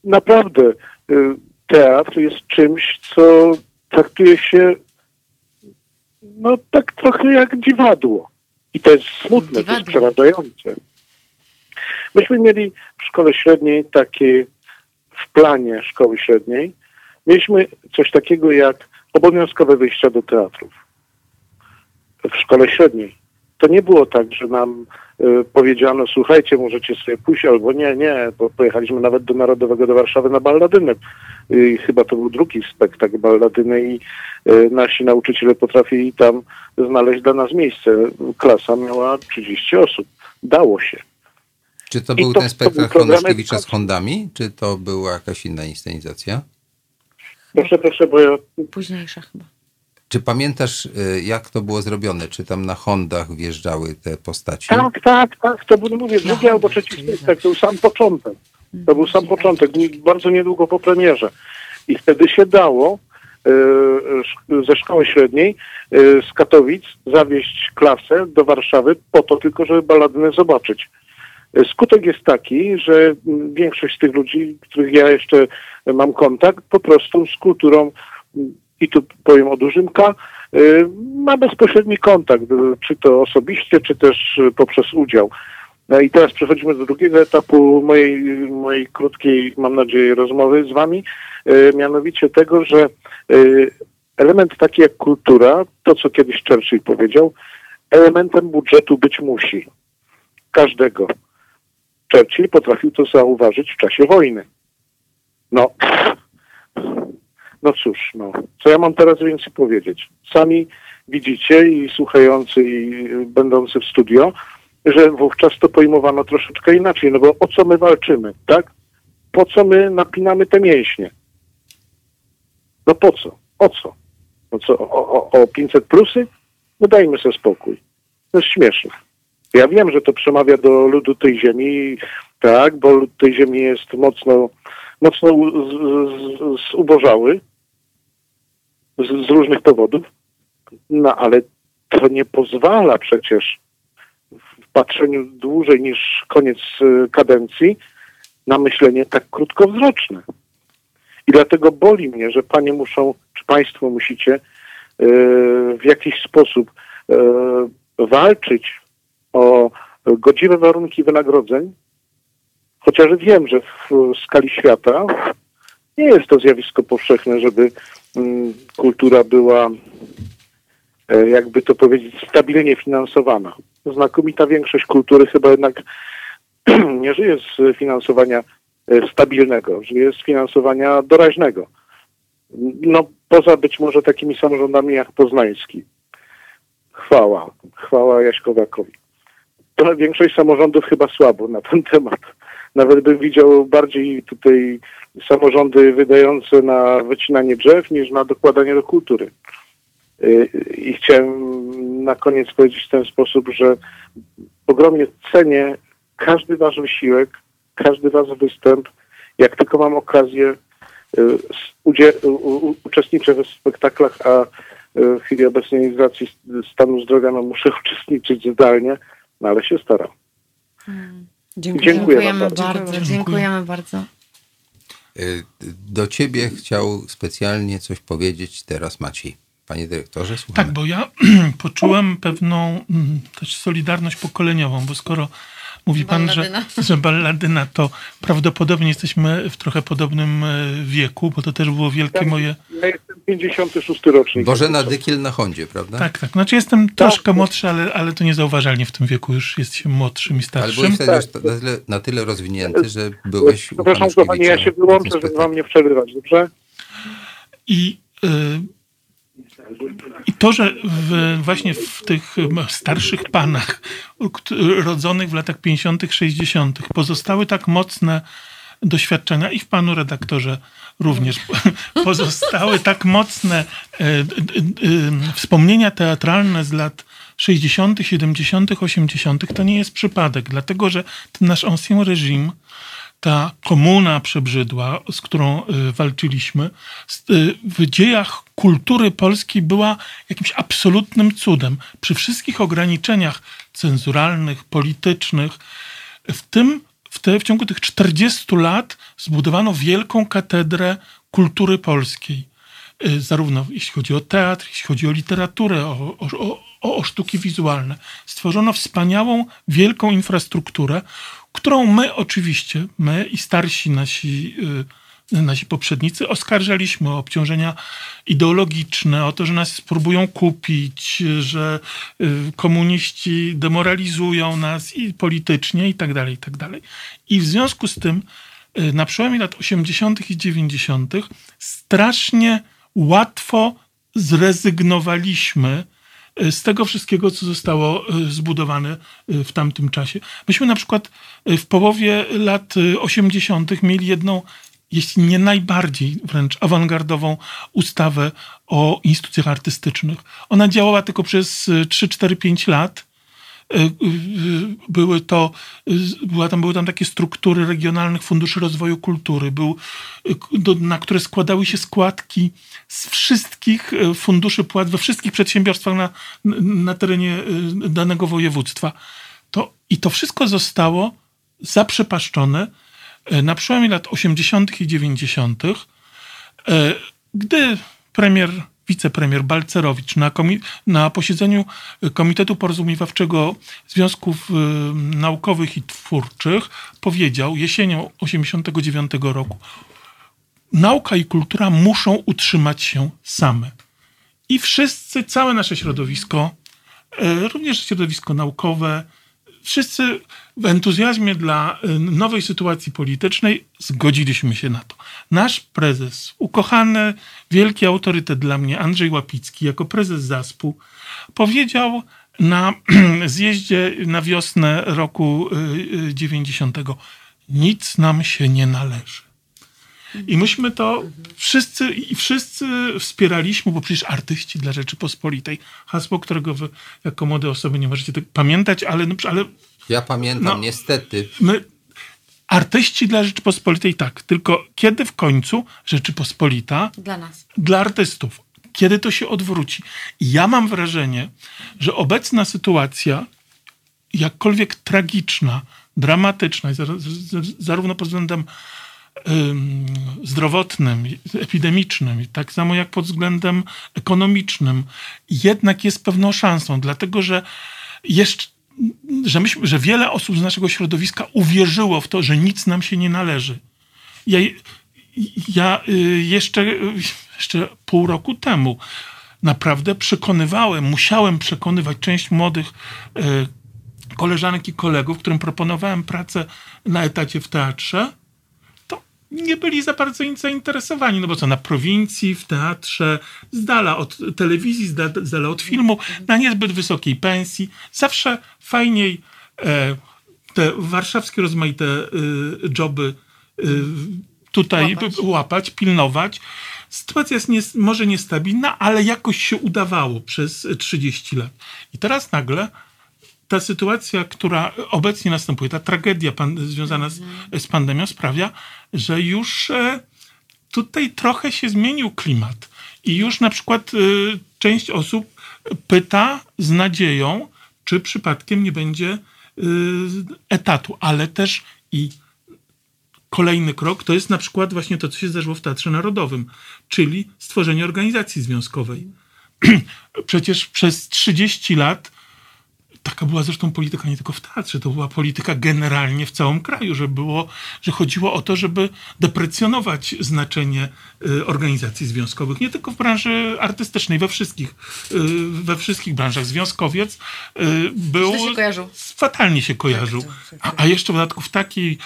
naprawdę y, teatr jest czymś, co traktuje się no tak trochę jak dziwadło. I to jest smutne, to jest przerażające. Myśmy mieli w szkole średniej takie, w planie szkoły średniej, mieliśmy coś takiego jak obowiązkowe wyjścia do teatrów w szkole średniej. To nie było tak, że nam y, powiedziano, słuchajcie, możecie sobie pójść, albo nie, nie, bo pojechaliśmy nawet do Narodowego do Warszawy na balladynę. I chyba to był drugi spektakl balladyny i y, nasi nauczyciele potrafili tam znaleźć dla nas miejsce. Klasa miała 30 osób. Dało się. Czy to był to, ten spektakl Honoszkiewicza z Hondami, czy to była jakaś inna inscenizacja? Proszę, proszę, bo ja... Późniejsza chyba. Czy pamiętasz, y, jak to było zrobione? Czy tam na Hondach wjeżdżały te postaci? Tak, tak, tak. To był, mówię, drugi albo trzeci spektakl. To był sam początek. To był sam początek, bardzo niedługo po premierze. I wtedy się dało y, ze szkoły średniej y, z Katowic zawieźć klasę do Warszawy po to tylko, żeby baladynę zobaczyć. Skutek jest taki, że większość z tych ludzi, których ja jeszcze mam kontakt, po prostu z kulturą, i tu powiem o dużym K, y, ma bezpośredni kontakt, czy to osobiście, czy też poprzez udział. No i teraz przechodzimy do drugiego etapu mojej, mojej krótkiej, mam nadzieję, rozmowy z Wami, y, mianowicie tego, że y, element taki jak kultura, to co kiedyś Churchill powiedział, elementem budżetu być musi. Każdego. Churchill potrafił to zauważyć w czasie wojny. No, no cóż, no, co ja mam teraz więcej powiedzieć? Sami widzicie i słuchający i będący w studio, że wówczas to pojmowano troszeczkę inaczej, no bo o co my walczymy, tak? Po co my napinamy te mięśnie? No po co? O co? No co, o, o, o 500 plusy? No dajmy sobie spokój. To jest śmieszne. Ja wiem, że to przemawia do ludu tej ziemi, tak, bo lud tej ziemi jest mocno, mocno zubożały z, z różnych powodów, no ale to nie pozwala przecież w patrzeniu dłużej niż koniec y, kadencji na myślenie tak krótkowzroczne. I dlatego boli mnie, że panie muszą, czy państwo musicie y, w jakiś sposób y, walczyć o godziwe warunki wynagrodzeń, chociaż wiem, że w skali świata nie jest to zjawisko powszechne, żeby mm, kultura była, e, jakby to powiedzieć, stabilnie finansowana. Znakomita większość kultury chyba jednak (clears throat) nie żyje z finansowania e, stabilnego, żyje z finansowania doraźnego. No, poza być może takimi samorządami jak Poznański. Chwała, chwała Jaśkowakowi. To większość samorządów chyba słabo na ten temat. Nawet bym widział bardziej tutaj samorządy wydające na wycinanie drzew niż na dokładanie do kultury. Y, I chciałem na koniec powiedzieć w ten sposób, że ogromnie cenię każdy wasz wysiłek, każdy wasz występ. Jak tylko mam okazję, y, uczestniczę we spektaklach, a y, w chwili obecnej z racji stanu zdrowia no, muszę (laughs) uczestniczyć zdalnie, no ale się staram. Hmm. Dziękuję. Dziękujemy bardzo. bardzo. Dziękujemy bardzo. Do ciebie chciał specjalnie coś powiedzieć teraz Maciej. Panie dyrektorze, słuchamy. Tak, bo ja (clears throat) poczułem pewną mm, też solidarność pokoleniową, bo skoro Mówi pan, że, (laughs) że balladyna to prawdopodobnie jesteśmy w trochę podobnym e, wieku, bo to też było wielkie ja, moje... Ja jestem 56 rocznik. Bożena Dykiel na Hondzie, prawda? Tak, tak. Znaczy jestem tak. troszkę młodszy, ale, ale to niezauważalnie w tym wieku już jest się młodszym i starszym. Ale byłeś wtedy tak. na, tyle, na tyle rozwinięty, że byłeś Przepraszam, kochani, ja się wyłączę, żeby wam nie przerywać, dobrze? I... Y i to, że w, właśnie w tych starszych panach, rodzonych w latach 50., 60., pozostały tak mocne doświadczenia i w panu redaktorze również (laughs) pozostały tak mocne e, e, e, wspomnienia teatralne z lat 60., 70., 80., to nie jest przypadek, dlatego że ten nasz ancien régime ta komuna przebrzydła, z którą y, walczyliśmy, y, w dziejach kultury polskiej była jakimś absolutnym cudem. Przy wszystkich ograniczeniach cenzuralnych, politycznych, w tym w, te, w ciągu tych 40 lat zbudowano wielką katedrę kultury polskiej. Y, zarówno jeśli chodzi o teatr, jeśli chodzi o literaturę, o, o, o, o sztuki wizualne. Stworzono wspaniałą, wielką infrastrukturę, którą my oczywiście, my i starsi nasi y, nasi poprzednicy oskarżaliśmy o obciążenia ideologiczne, o to, że nas próbują kupić, że y, komuniści demoralizują nas i politycznie i tak dalej, i tak dalej. I w związku z tym y, na przełomie lat 80. i 90. strasznie łatwo zrezygnowaliśmy z tego wszystkiego, co zostało zbudowane w tamtym czasie. Myśmy na przykład w połowie lat 80. mieli jedną jeśli nie najbardziej wręcz awangardową ustawę o instytucjach artystycznych. Ona działała tylko przez 3, 4, 5 lat. E, e, były to, e, była tam, były tam takie struktury regionalnych funduszy rozwoju kultury, był, do, na które składały się składki z wszystkich funduszy płat we wszystkich przedsiębiorstwach na, na terenie danego województwa. To, I to wszystko zostało zaprzepaszczone na przełomie lat 80. i 90., e, gdy premier, wicepremier Balcerowicz na, na posiedzeniu Komitetu Porozumiewawczego Związków e, Naukowych i Twórczych powiedział jesienią 89 roku, nauka i kultura muszą utrzymać się same. I wszyscy, całe nasze środowisko, również środowisko naukowe, wszyscy w entuzjazmie dla y, nowej sytuacji politycznej zgodziliśmy się na to. Nasz prezes, ukochany, wielki autorytet dla mnie, Andrzej Łapicki, jako prezes ZASP-u, powiedział na (clears throat) zjeździe na wiosnę roku 90: y, y, nic nam się nie należy. I myśmy to wszyscy, i wszyscy wspieraliśmy, bo przecież artyści dla Rzeczypospolitej, hasło, którego wy jako młode osoby nie możecie tak pamiętać, ale, ale ja pamiętam, no, niestety. My, artyści dla Rzeczypospolitej tak, tylko kiedy w końcu Rzeczypospolita dla nas, dla artystów, kiedy to się odwróci? I ja mam wrażenie, że obecna sytuacja, jakkolwiek tragiczna, dramatyczna, zarówno pod względem zdrowotnym, epidemicznym, tak samo jak pod względem ekonomicznym, jednak jest pewną szansą, dlatego że jeszcze że, myśmy, że wiele osób z naszego środowiska uwierzyło w to, że nic nam się nie należy. Ja, ja y, jeszcze, jeszcze pół roku temu naprawdę przekonywałem, musiałem przekonywać część młodych y, koleżanek i kolegów, którym proponowałem pracę na etacie w teatrze, nie byli za bardzo zainteresowani, no bo co, na prowincji, w teatrze, z dala od telewizji, z dala od filmu, na niezbyt wysokiej pensji, zawsze fajniej e, te warszawskie rozmaite e, joby e, tutaj łapać. łapać, pilnować. Sytuacja jest nie, może niestabilna, ale jakoś się udawało przez 30 lat. I teraz nagle ta sytuacja, która obecnie następuje, ta tragedia pan, związana z, z pandemią sprawia, że już e, tutaj trochę się zmienił klimat. I już na przykład e, część osób pyta z nadzieją, czy przypadkiem nie będzie e, etatu, ale też i kolejny krok to jest na przykład właśnie to, co się zdarzyło w Teatrze Narodowym, czyli stworzenie organizacji związkowej. (clears throat) Przecież przez 30 lat taka była zresztą polityka nie tylko w teatrze, to była polityka generalnie w całym kraju, że, było, że chodziło o to, żeby deprecjonować znaczenie y, organizacji związkowych. Nie tylko w branży artystycznej, we wszystkich, y, we wszystkich branżach. Związkowiec y, był... Się fatalnie się kojarzył. Tak. A, a jeszcze w dodatku w takiej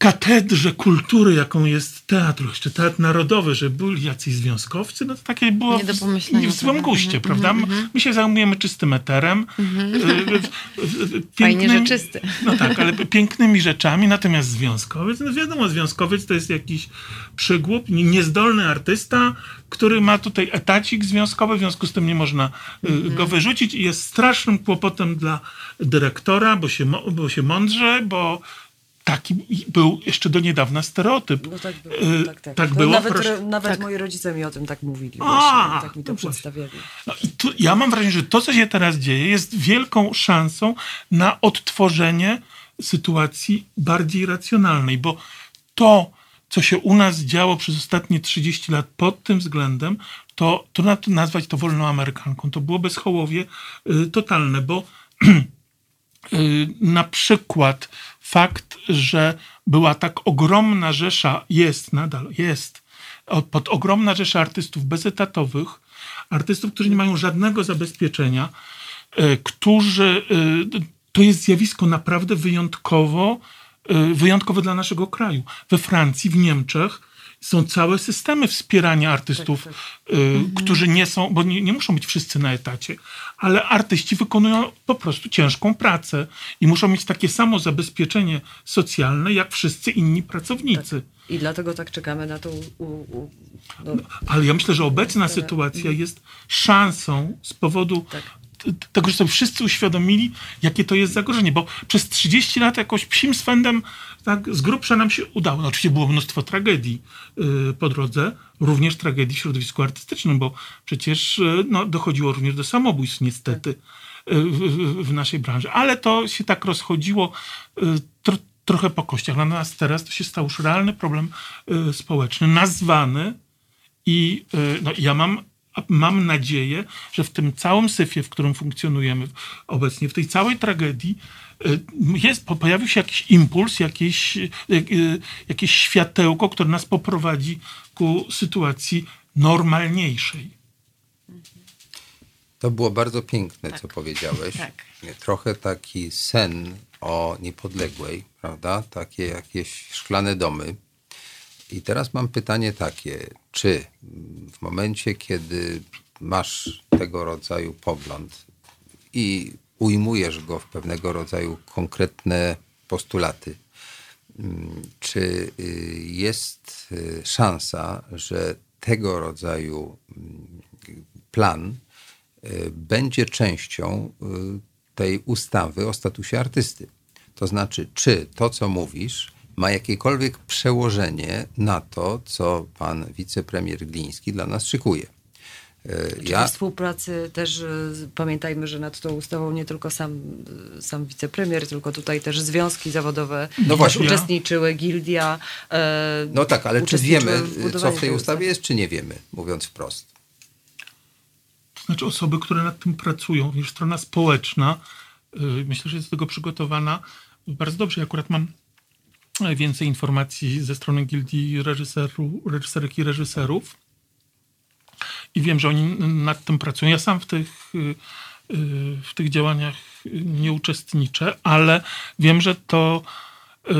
katedrze kultury, jaką jest teatr, jeszcze teatr narodowy, że byli jacyś związkowcy, no to takie było nie do pomyślenia, w, w złym guście, -hmm, prawda? -hmm. My się zajmujemy czystym eterem. Mm -hmm. Fajnie, że czysty. No tak, ale pięknymi rzeczami, natomiast związkowiec, no wiadomo, związkowiec to jest jakiś przygłup, niezdolny artysta, który ma tutaj etacik związkowy, w związku z tym nie można mhm. go wyrzucić i jest strasznym kłopotem dla dyrektora, bo się, bo się mądrze, bo taki był jeszcze do niedawna stereotyp. No tak było. E, tak, tak. tak było. Nawet, proszę... nawet tak. moi rodzice mi o tym tak mówili. A, tak mi to no przedstawiali. No i tu, ja mam wrażenie, że to, co się teraz dzieje, jest wielką szansą na odtworzenie sytuacji bardziej racjonalnej, bo to, co się u nas działo przez ostatnie 30 lat pod tym względem, to trudno nazwać to wolną Amerykanką. To było bezchołowie y, totalne, bo y, (clears throat) na przykład fakt, że była tak ogromna rzesza, jest nadal, jest, pod ogromna rzesza artystów bezetatowych, artystów, którzy nie mają żadnego zabezpieczenia, y, którzy, to jest zjawisko naprawdę wyjątkowo, wyjątkowe dla naszego kraju. We Francji, w Niemczech, są całe systemy wspierania artystów, tak, tak. Y, mhm. którzy nie są, bo nie, nie, muszą być wszyscy na etacie, ale artyści wykonują po prostu ciężką pracę i muszą mieć takie samo zabezpieczenie socjalne, jak wszyscy inni pracownicy. Tak. I dlatego tak czekamy na tą. U, u, no, ale ja myślę, że obecna sytuacja mhm. jest szansą z powodu tak tego, że sobie wszyscy uświadomili, jakie to jest zagrożenie, bo przez 30 lat jakoś psim swędem tak z grubsza nam się udało. No, oczywiście było mnóstwo tragedii yy, po drodze, również tragedii w środowisku artystycznym, bo przecież yy, no, dochodziło również do samobójstw niestety yy, w, w, naszej branży. Ale to się tak rozchodziło y, tro, trochę po kościach. Natomiast teraz to się stał już realny problem y, społeczny, nazwany i y, no, ja mam mam nadzieję, że w tym całym syfie, w którym funkcjonujemy obecnie, w tej całej tragedii, y, jest, pojawił się jakiś impuls, jakieś, y, y, jakieś światełko, które nas poprowadzi ku sytuacji normalniejszej. To było bardzo piękne, tak. co powiedziałeś. Tak. Trochę taki sen o niepodległej, prawda? Takie jakieś szklane domy i teraz mam pytanie takie, czy w momencie, kiedy masz tego rodzaju pogląd i ujmujesz go w pewnego rodzaju konkretne postulaty, czy y, jest y, szansa, że tego rodzaju mm, plan y, będzie częścią tej ustawy o statusie artysty? To znaczy, czy to, co mówisz, ma jakiekolwiek przełożenie na to, co pan wicepremier Gliński dla nas szykuje. E, ja... współpracy też e, pamiętajmy, że nad tą ustawą nie tylko sam, e, sam wicepremier, tylko tutaj też związki zawodowe no właśnie. uczestniczyły, gildia. E, no tak, ale czy wiemy, co w tej ustawie jest, czy nie wiemy, mówiąc wprost? To znaczy osoby, które nad tym pracują, już strona społeczna, myślę, że jest do tego przygotowana bardzo dobrze. Ja akurat mam więcej informacji ze strony gildii reżyseru, reżyserek i reżyserów. I wiem, że oni nad tym pracują. Ja sam w tych, y, w tych działaniach nie uczestniczę, ale wiem, że to y,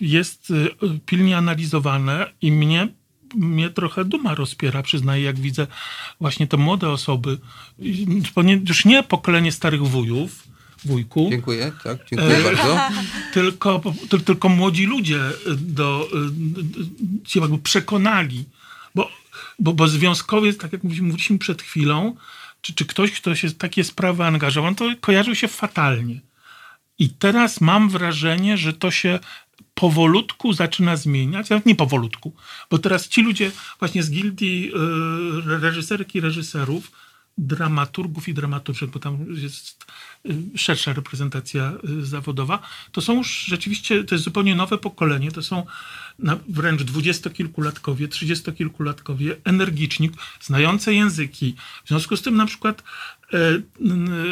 jest y, pilnie analizowane i mnie mnie trochę duma rozpiera, przyznaję, jak widzę właśnie te młode osoby, już nie pokolenie starych wujów, wujku. Dziękuję, tak, dziękuję e, bardzo. (laughs) Tylko, tylko młodzi ludzie do, się jakby przekonali, bo, bo, bo związkowiec, tak jak mówiliśmy przed chwilą, czy, czy ktoś, kto się takie sprawy angażował, to kojarzył się fatalnie. I teraz mam wrażenie, że to się powolutku zaczyna zmieniać, nawet nie powolutku, bo teraz ci ludzie właśnie z gildii y, reżyserek i reżyserów dramaturgów i dramaturgów, bo tam jest y, szersza reprezentacja y, zawodowa, to są już rzeczywiście, to jest zupełnie nowe pokolenie, to są wręcz dwudziestokilkulatkowie, trzydziestokilkulatkowie, energiczni, znające języki. W związku z tym na przykład e,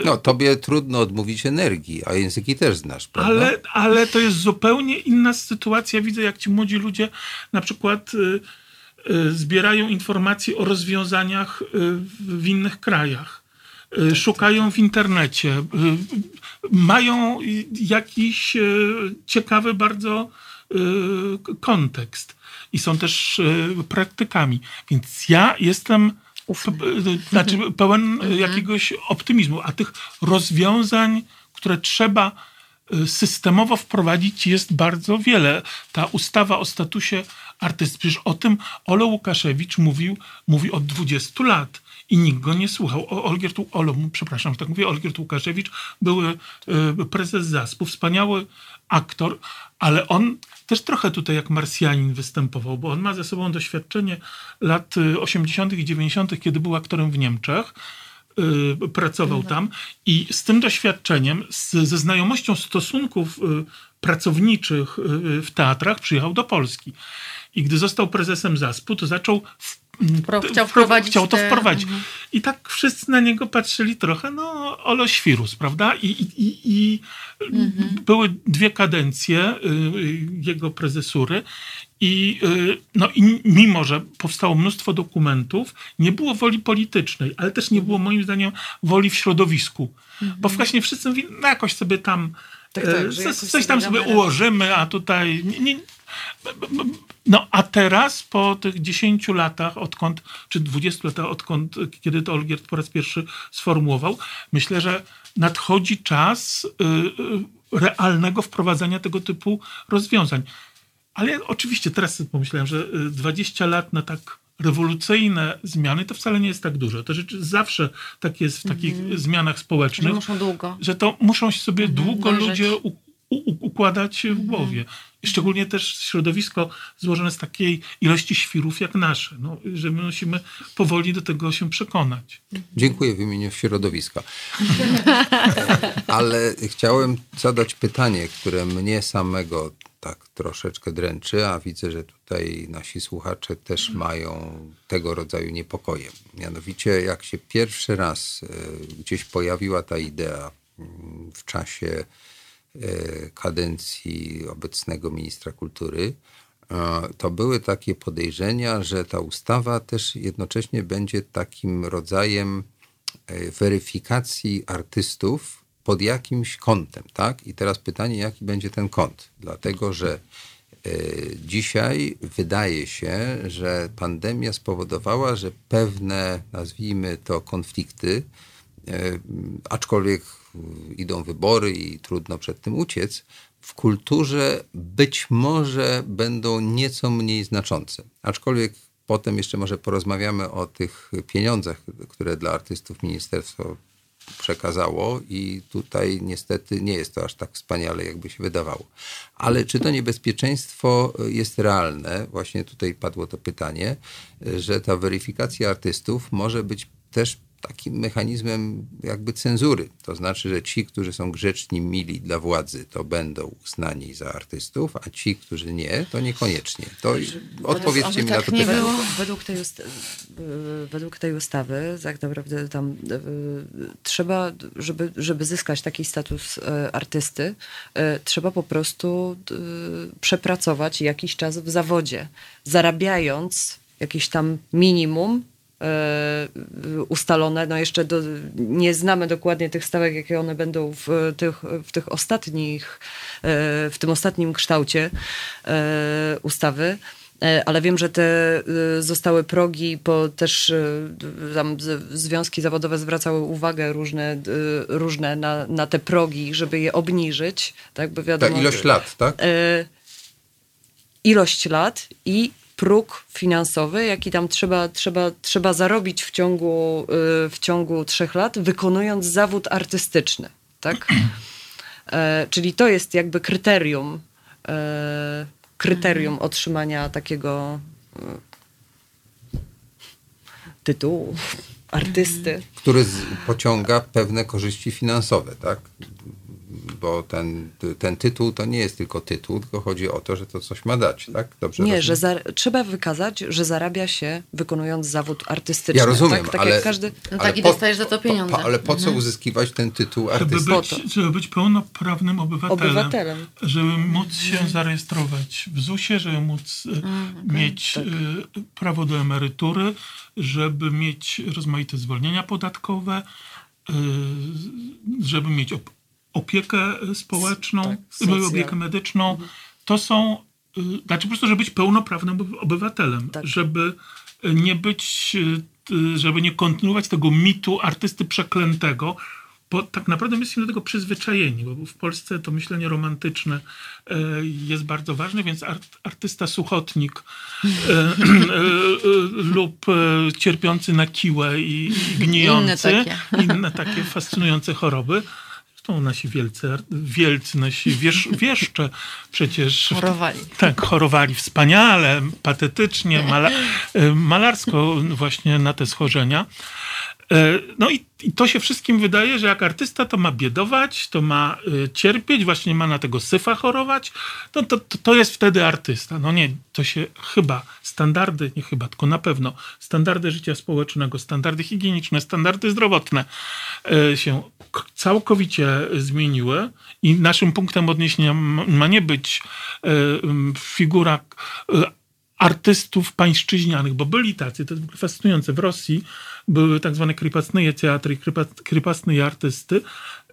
no, tobie trudno odmówić energii, a języki też znasz, prawda? Ale, ale to jest zupełnie inna sytuacja. Widzę, jak ci młodzi ludzie na przykład Y, zbierają informacje o rozwiązaniach y, w innych krajach. Y, szukają w internecie, mają jakiś ciekawy bardzo kontekst i są też praktykami. Więc ja jestem znaczy pełen mhm. jakiegoś optymizmu, a tych rozwiązań, które trzeba systemowo wprowadzić jest bardzo wiele. Ta ustawa o statusie artysty. Przecież o tym Olo Łukaszewicz mówił, mówi od 20 lat i nikt go nie słuchał. O, Olgierd, Olo, przepraszam, tak mówię, Olgierd Łukaszewicz był y, prezes ZASP-u, wspaniały aktor, ale on też trochę tutaj jak Marsjanin występował, bo on ma ze sobą doświadczenie lat 80. i 90., kiedy był aktorem w Niemczech pracował tam i z tym doświadczeniem, z, ze znajomością stosunków y, pracowniczych y, w teatrach przyjechał do Polski. I gdy został prezesem ZASP-u, to zaczął w, Pro- chciał wpro- wprowadzić chciał to te- wprowadzić. Mhm. I tak wszyscy na niego patrzyli trochę, no, oloświrus, prawda? I, i, i, i były dwie kadencje y, y, jego prezesury i, y, no, i mimo, że powstało mnóstwo dokumentów, nie było woli politycznej, ale też nie było moim zdaniem woli w środowisku. Bo właśnie wszyscy mówili, no jakoś sobie tam Tak, tak, e, że coś, tam sobie ułożymy, a tutaj... Nie, nie, no a teraz po tych 10 latach, odkąd, czy 20 latach, odkąd, kiedy to Olgierd po raz pierwszy sformułował, myślę, że nadchodzi czas y, y, realnego wprowadzania tego typu rozwiązań. Ale oczywiście teraz pomyślałem, że y, 20 lat na tak rewolucyjne zmiany to wcale nie jest tak dużo. To rzeczy zawsze tak jest w takich zmianach Że społecznych muszą długo. że to muszą sobie długo dążyć. ludzie u, u, układać w głowie. I szczególnie też środowisko złożone z takiej ilości świrów jak nasze, no, że my musimy powoli do tego się przekonać. Dziękuję w imieniu środowiska. (laughs) Ale chciałem zadać pytanie, które mnie samego tak troszeczkę dręczy, a widzę, że tutaj nasi słuchacze też mają tego rodzaju niepokoje. Mianowicie, jak się pierwszy raz e, gdzieś pojawiła ta idea mm, w czasie kadencji obecnego ministra kultury, e, to były takie podejrzenia, że ta ustawa też jednocześnie będzie takim rodzajem e, weryfikacji artystów pod jakimś kątem, tak? I teraz pytanie, jaki będzie ten kąt? Dlatego, że e, dzisiaj wydaje się, że pandemia spowodowała, że pewne, nazwijmy to, konflikty, e, aczkolwiek idą wybory i trudno przed tym uciec, w kulturze być może będą nieco mniej znaczące. Aczkolwiek potem jeszcze może porozmawiamy o tych pieniądzach, które dla artystów ministerstwo przekazało i tutaj niestety nie jest to aż tak wspaniale, jakby się wydawało. Ale czy to niebezpieczeństwo jest realne? Właśnie tutaj padło to pytanie, że ta weryfikacja artystów może być też takim mechanizmem jakby cenzury. To znaczy, że ci, którzy są grzeczni, mili dla władzy, to będą uznani za artystów, a ci, którzy nie, to niekoniecznie. To odpowiedzcie mi na tak to nie pytanie. było. Według, tej ust- y, według tej ustawy, tak naprawdę tam trzeba, żeby, żeby zyskać taki status y, artysty, y, trzeba po prostu przepracować jakiś czas w zawodzie, zarabiając jakieś tam minimum ustalone. No jeszcze do, nie znamy dokładnie tych stawek, jakie one będą w tych, w tych ostatnich, y, w tym ostatnim kształcie y, ustawy. E, Ale wiem, że te zostały progi, bo też tam związki zawodowe zwracały uwagę różne, różne na, na te progi, żeby je obniżyć. Tak, bo Ta wiadomo, ilość lat, tak? e, ilość lat i próg finansowy, jaki tam trzeba, trzeba, trzeba zarobić w ciągu, y, w ciągu trzech lat, wykonując zawód artystyczny. Tak? (clears throat) E, czyli to jest jakby kryterium, e, kryterium otrzymania takiego e, tytułu artysty. który z, pociąga pewne korzyści finansowe, tak? Bo ten, ten tytuł to nie jest tylko tytuł, tylko chodzi o to, że to coś ma dać, tak? Dobrze Nie, rozumiem? że za, trzeba wykazać, że zarabia się wykonując zawód artystyczny. Ja rozumiem, tak, tak ale... jak każdy. No ale tak, i dostajesz za to pieniądze. Po, ale po co uzyskiwać ten tytuł Żeby artysty? być, Po żeby być pełnoprawnym obywatelem, Obywatelem. żeby móc się zarejestrować w ZUS-ie, żeby móc e, mieć tak. e, prawo do emerytury, żeby mieć rozmaite zwolnienia podatkowe, e, żeby mieć op- opiekę społeczną, tak, opiekę medyczną. To są, e, znaczy po prostu, żeby być pełnoprawnym oby- obywatelem, Tak. żeby nie być, t- żeby nie kontynuować tego mitu artysty przeklętego, bo tak naprawdę my jesteśmy do tego przyzwyczajeni, bo w Polsce to myślenie romantyczne e, jest bardzo ważne, więc art, artysta suchotnik e, e, lub cierpiący na kiłę i, i gnijący, Inne takie. inne takie fascynujące choroby. Zresztą nasi wielcy, wielcy nasi wiesz, (laughs) wieszcze przecież Chorowali. tak, chorowali wspaniale, patetycznie, mala, e, (laughs) malarsko właśnie na te schorzenia. E, no i, i, to się wszystkim wydaje, że jak artysta to ma biedować, to ma y, cierpieć, właśnie ma na tego syfa chorować, no to, to, to jest wtedy artysta. No nie, to się chyba standardy, nie chyba, tylko na pewno standardy życia społecznego, standardy higieniczne, standardy zdrowotne y, się całkowicie zmieniły i naszym punktem odniesienia ma nie być figura artystów pańszczyźnianych, bo byli tacy, to jest fascynujące. W Rosji były tak zwane kripacne teatry, kripacne artysty.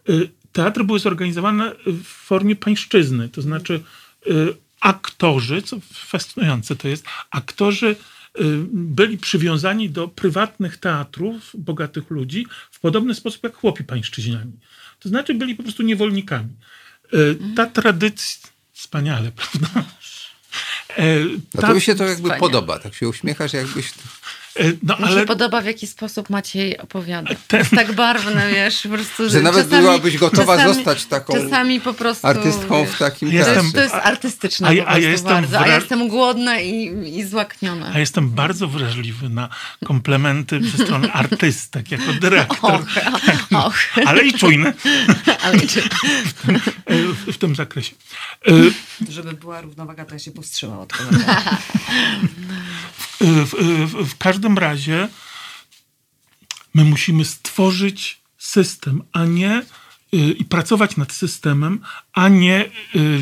Y, teatry były zorganizowane w formie pańszczyzny, to znaczy y, aktorzy, co fascynujące to jest, aktorzy y, byli przywiązani do prywatnych teatrów bogatych ludzi w podobny sposób jak chłopi pańszczyźniani. To znaczy byli po prostu niewolnikami. Ta tradycja, wspaniale, (laughs) prawda? To mi się to jakby Wspaniale. podoba, tak się uśmiechasz, jakbyś no, Mi ale... się podoba, w jaki sposób Maciej opowiada. To jest tak barwne, wiesz, po prostu, że, nawet czasami, byłabyś gotowa czasami, zostać taką czasami po prostu, artystką wiesz, w takim jestem, To jest artystyczne a, ja, a ja jestem bardzo, a ja jestem głodna i, i złakniona. A jestem bardzo wrażliwy na komplementy ze strony artystek, jako dyrektor. Och, och. (laughs) Ale i czujny. (laughs) Ale i czujny. W, w, tym zakresie. Żeby była równowaga, to ja się powstrzymam od komentarza. (laughs) w, w, w każdym razie my musimy stworzyć system, a nie y, i pracować nad systemem, a nie y,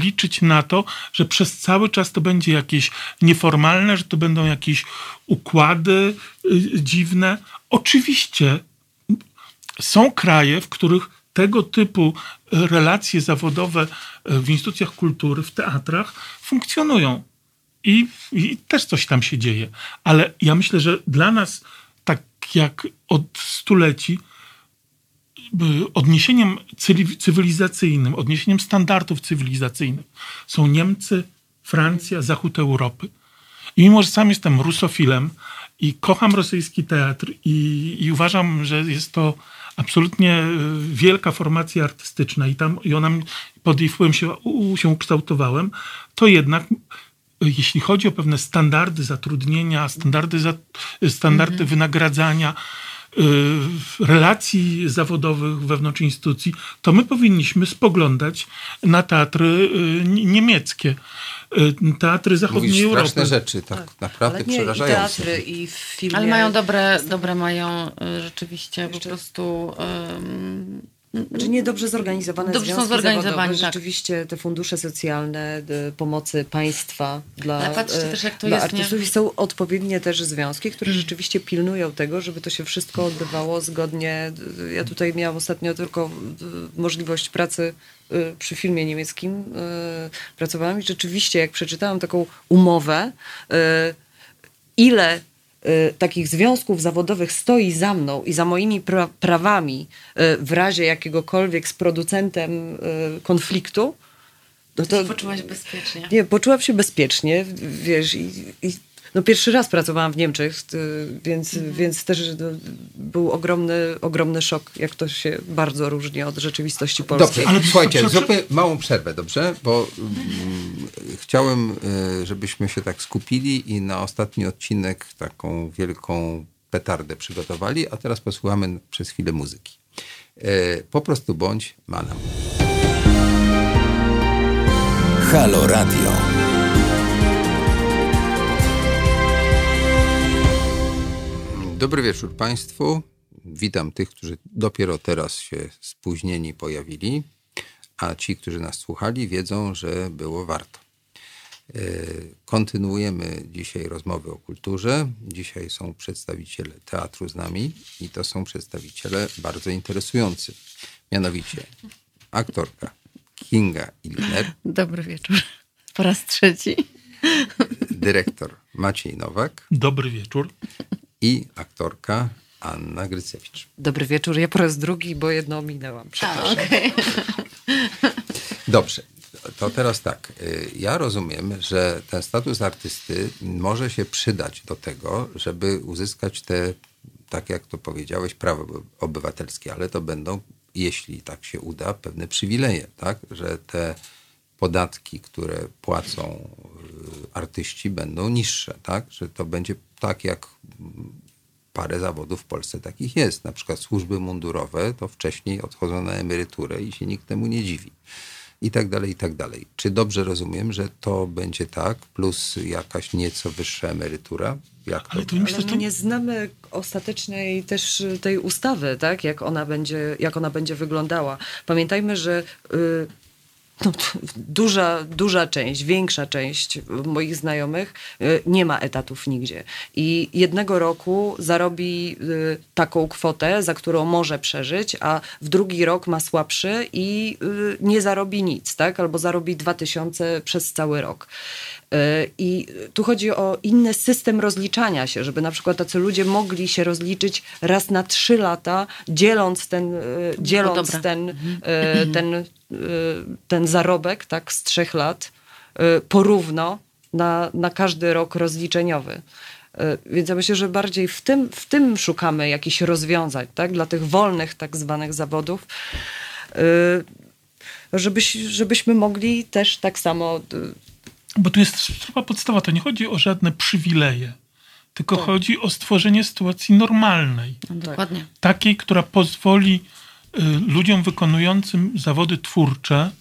liczyć na to, że przez cały czas to będzie jakieś nieformalne, że to będą jakieś układy y, dziwne. Oczywiście są kraje, w których tego typu relacje zawodowe w instytucjach kultury, w teatrach funkcjonują. I, I, też coś tam się dzieje. Ale ja myślę, że dla nas, tak jak od stuleci, odniesieniem cywilizacyjnym, odniesieniem standardów cywilizacyjnych są Niemcy, Francja, Zachód Europy. I mimo, że sam jestem rusofilem i kocham rosyjski teatr i, i uważam, że jest to absolutnie e, wielka formacja artystyczna i tam i ona pod jej wpływem się, się ukształtowałem, to jednak jeśli chodzi o pewne standardy zatrudnienia, standardy, za, standardy mhm. wynagradzania, y, relacji zawodowych wewnątrz instytucji, to my powinniśmy spoglądać na teatry y, niemieckie. Y, teatry zachodniej Mówisz Europy. straszne rzeczy, tak, tak. naprawdę Ale nie, przerażające. I teatry, i filmy. Ale mają dobre, dobre mają rzeczywiście Jeszcze... po prostu... Um, znaczy niedobrze zorganizowane dobrze związki są zorganizowani, tak. Rzeczywiście te fundusze socjalne pomocy państwa dla, Ale patrzcie też, jak to dla jest, artystów nie? są odpowiednie też związki, które hmm. rzeczywiście pilnują tego, żeby to się wszystko odbywało zgodnie. Ja tutaj miałam ostatnio tylko możliwość pracy y, przy filmie niemieckim. Y, pracowałam i rzeczywiście jak przeczytałam taką umowę, y, ile takich związków zawodowych stoi za mną i za moimi pra prawami y, w razie jakiegokolwiek z producentem y, konfliktu, no to... Poczułaś bezpiecznie. Nie, poczułam się bezpiecznie, wiesz, i, i no pierwszy raz pracowałam w Niemczech, więc, mhm. więc też no, był ogromny, ogromny szok, jak to się bardzo różni od rzeczywistości polskiej. Dobrze, ale słuchajcie, zróbmy małą przerwę, dobrze? Bo mm, chciałem, y, żebyśmy się tak skupili i na ostatni odcinek taką wielką petardę przygotowali, a teraz posłuchamy przez chwilę muzyki. Y, po prostu bądź manam. Halo Radio. Dobry wieczór Państwu. Witam tych, którzy dopiero teraz się spóźnieni pojawili, a ci, którzy nas słuchali, wiedzą, że było warto. E, kontynuujemy dzisiaj rozmowy o kulturze. Dzisiaj są przedstawiciele teatru z nami i to są przedstawiciele bardzo interesujący. Mianowicie aktorka Kinga Ilner. Dobry wieczór. Po raz trzeci. Dyrektor Maciej Nowak. Dobry wieczór i aktorka Anna Grycewicz. Dobry wieczór, ja po raz drugi, bo jedno ominęłam. Przepraszam. A, okay. Dobrze, to teraz tak. Y, ja rozumiem, że ten status artysty może się przydać do tego, żeby uzyskać te, tak jak to powiedziałeś, prawa obywatelskie, ale to będą, jeśli tak się uda, pewne przywileje, tak? Że te podatki, które płacą y, artyści będą niższe, tak? Że to będzie tak jak parę zawodów w Polsce takich jest. Na przykład służby mundurowe to wcześniej odchodzą na emeryturę i się nikt temu nie dziwi. I tak dalej, i tak dalej. Czy dobrze rozumiem, że to będzie tak, plus jakaś nieco wyższa emerytura? Jak? Ale to myślę, to nie znamy ostatecznej też tej ustawy, tak? Jak ona będzie, jak ona będzie wyglądała. Pamiętajmy, że y, no, duża, duża część, większa część moich znajomych y, nie ma etatów nigdzie. I jednego roku zarobi y, taką kwotę, za którą może przeżyć, a w drugi rok ma słabszy i y, nie zarobi nic, tak? Albo zarobi 2000 przez cały rok. Y, I tu chodzi o inny system rozliczania się, żeby na przykład tacy ludzie mogli się rozliczyć raz na trzy lata, dzieląc ten, y, dzieląc ten, y, ten, y, ten zarobek tak, z trzech lat porówno na, na każdy rok rozliczeniowy. Więc ja myślę, że bardziej w tym, w tym szukamy jakichś rozwiązań tak, dla tych wolnych tak zwanych zawodów, żebyś, żebyśmy mogli też tak samo Bo tu jest chyba podstawa, to nie chodzi o żadne przywileje, tylko chodzi o stworzenie sytuacji normalnej. No, dokładnie. Takiej, która pozwoli y, ludziom wykonującym zawody twórcze,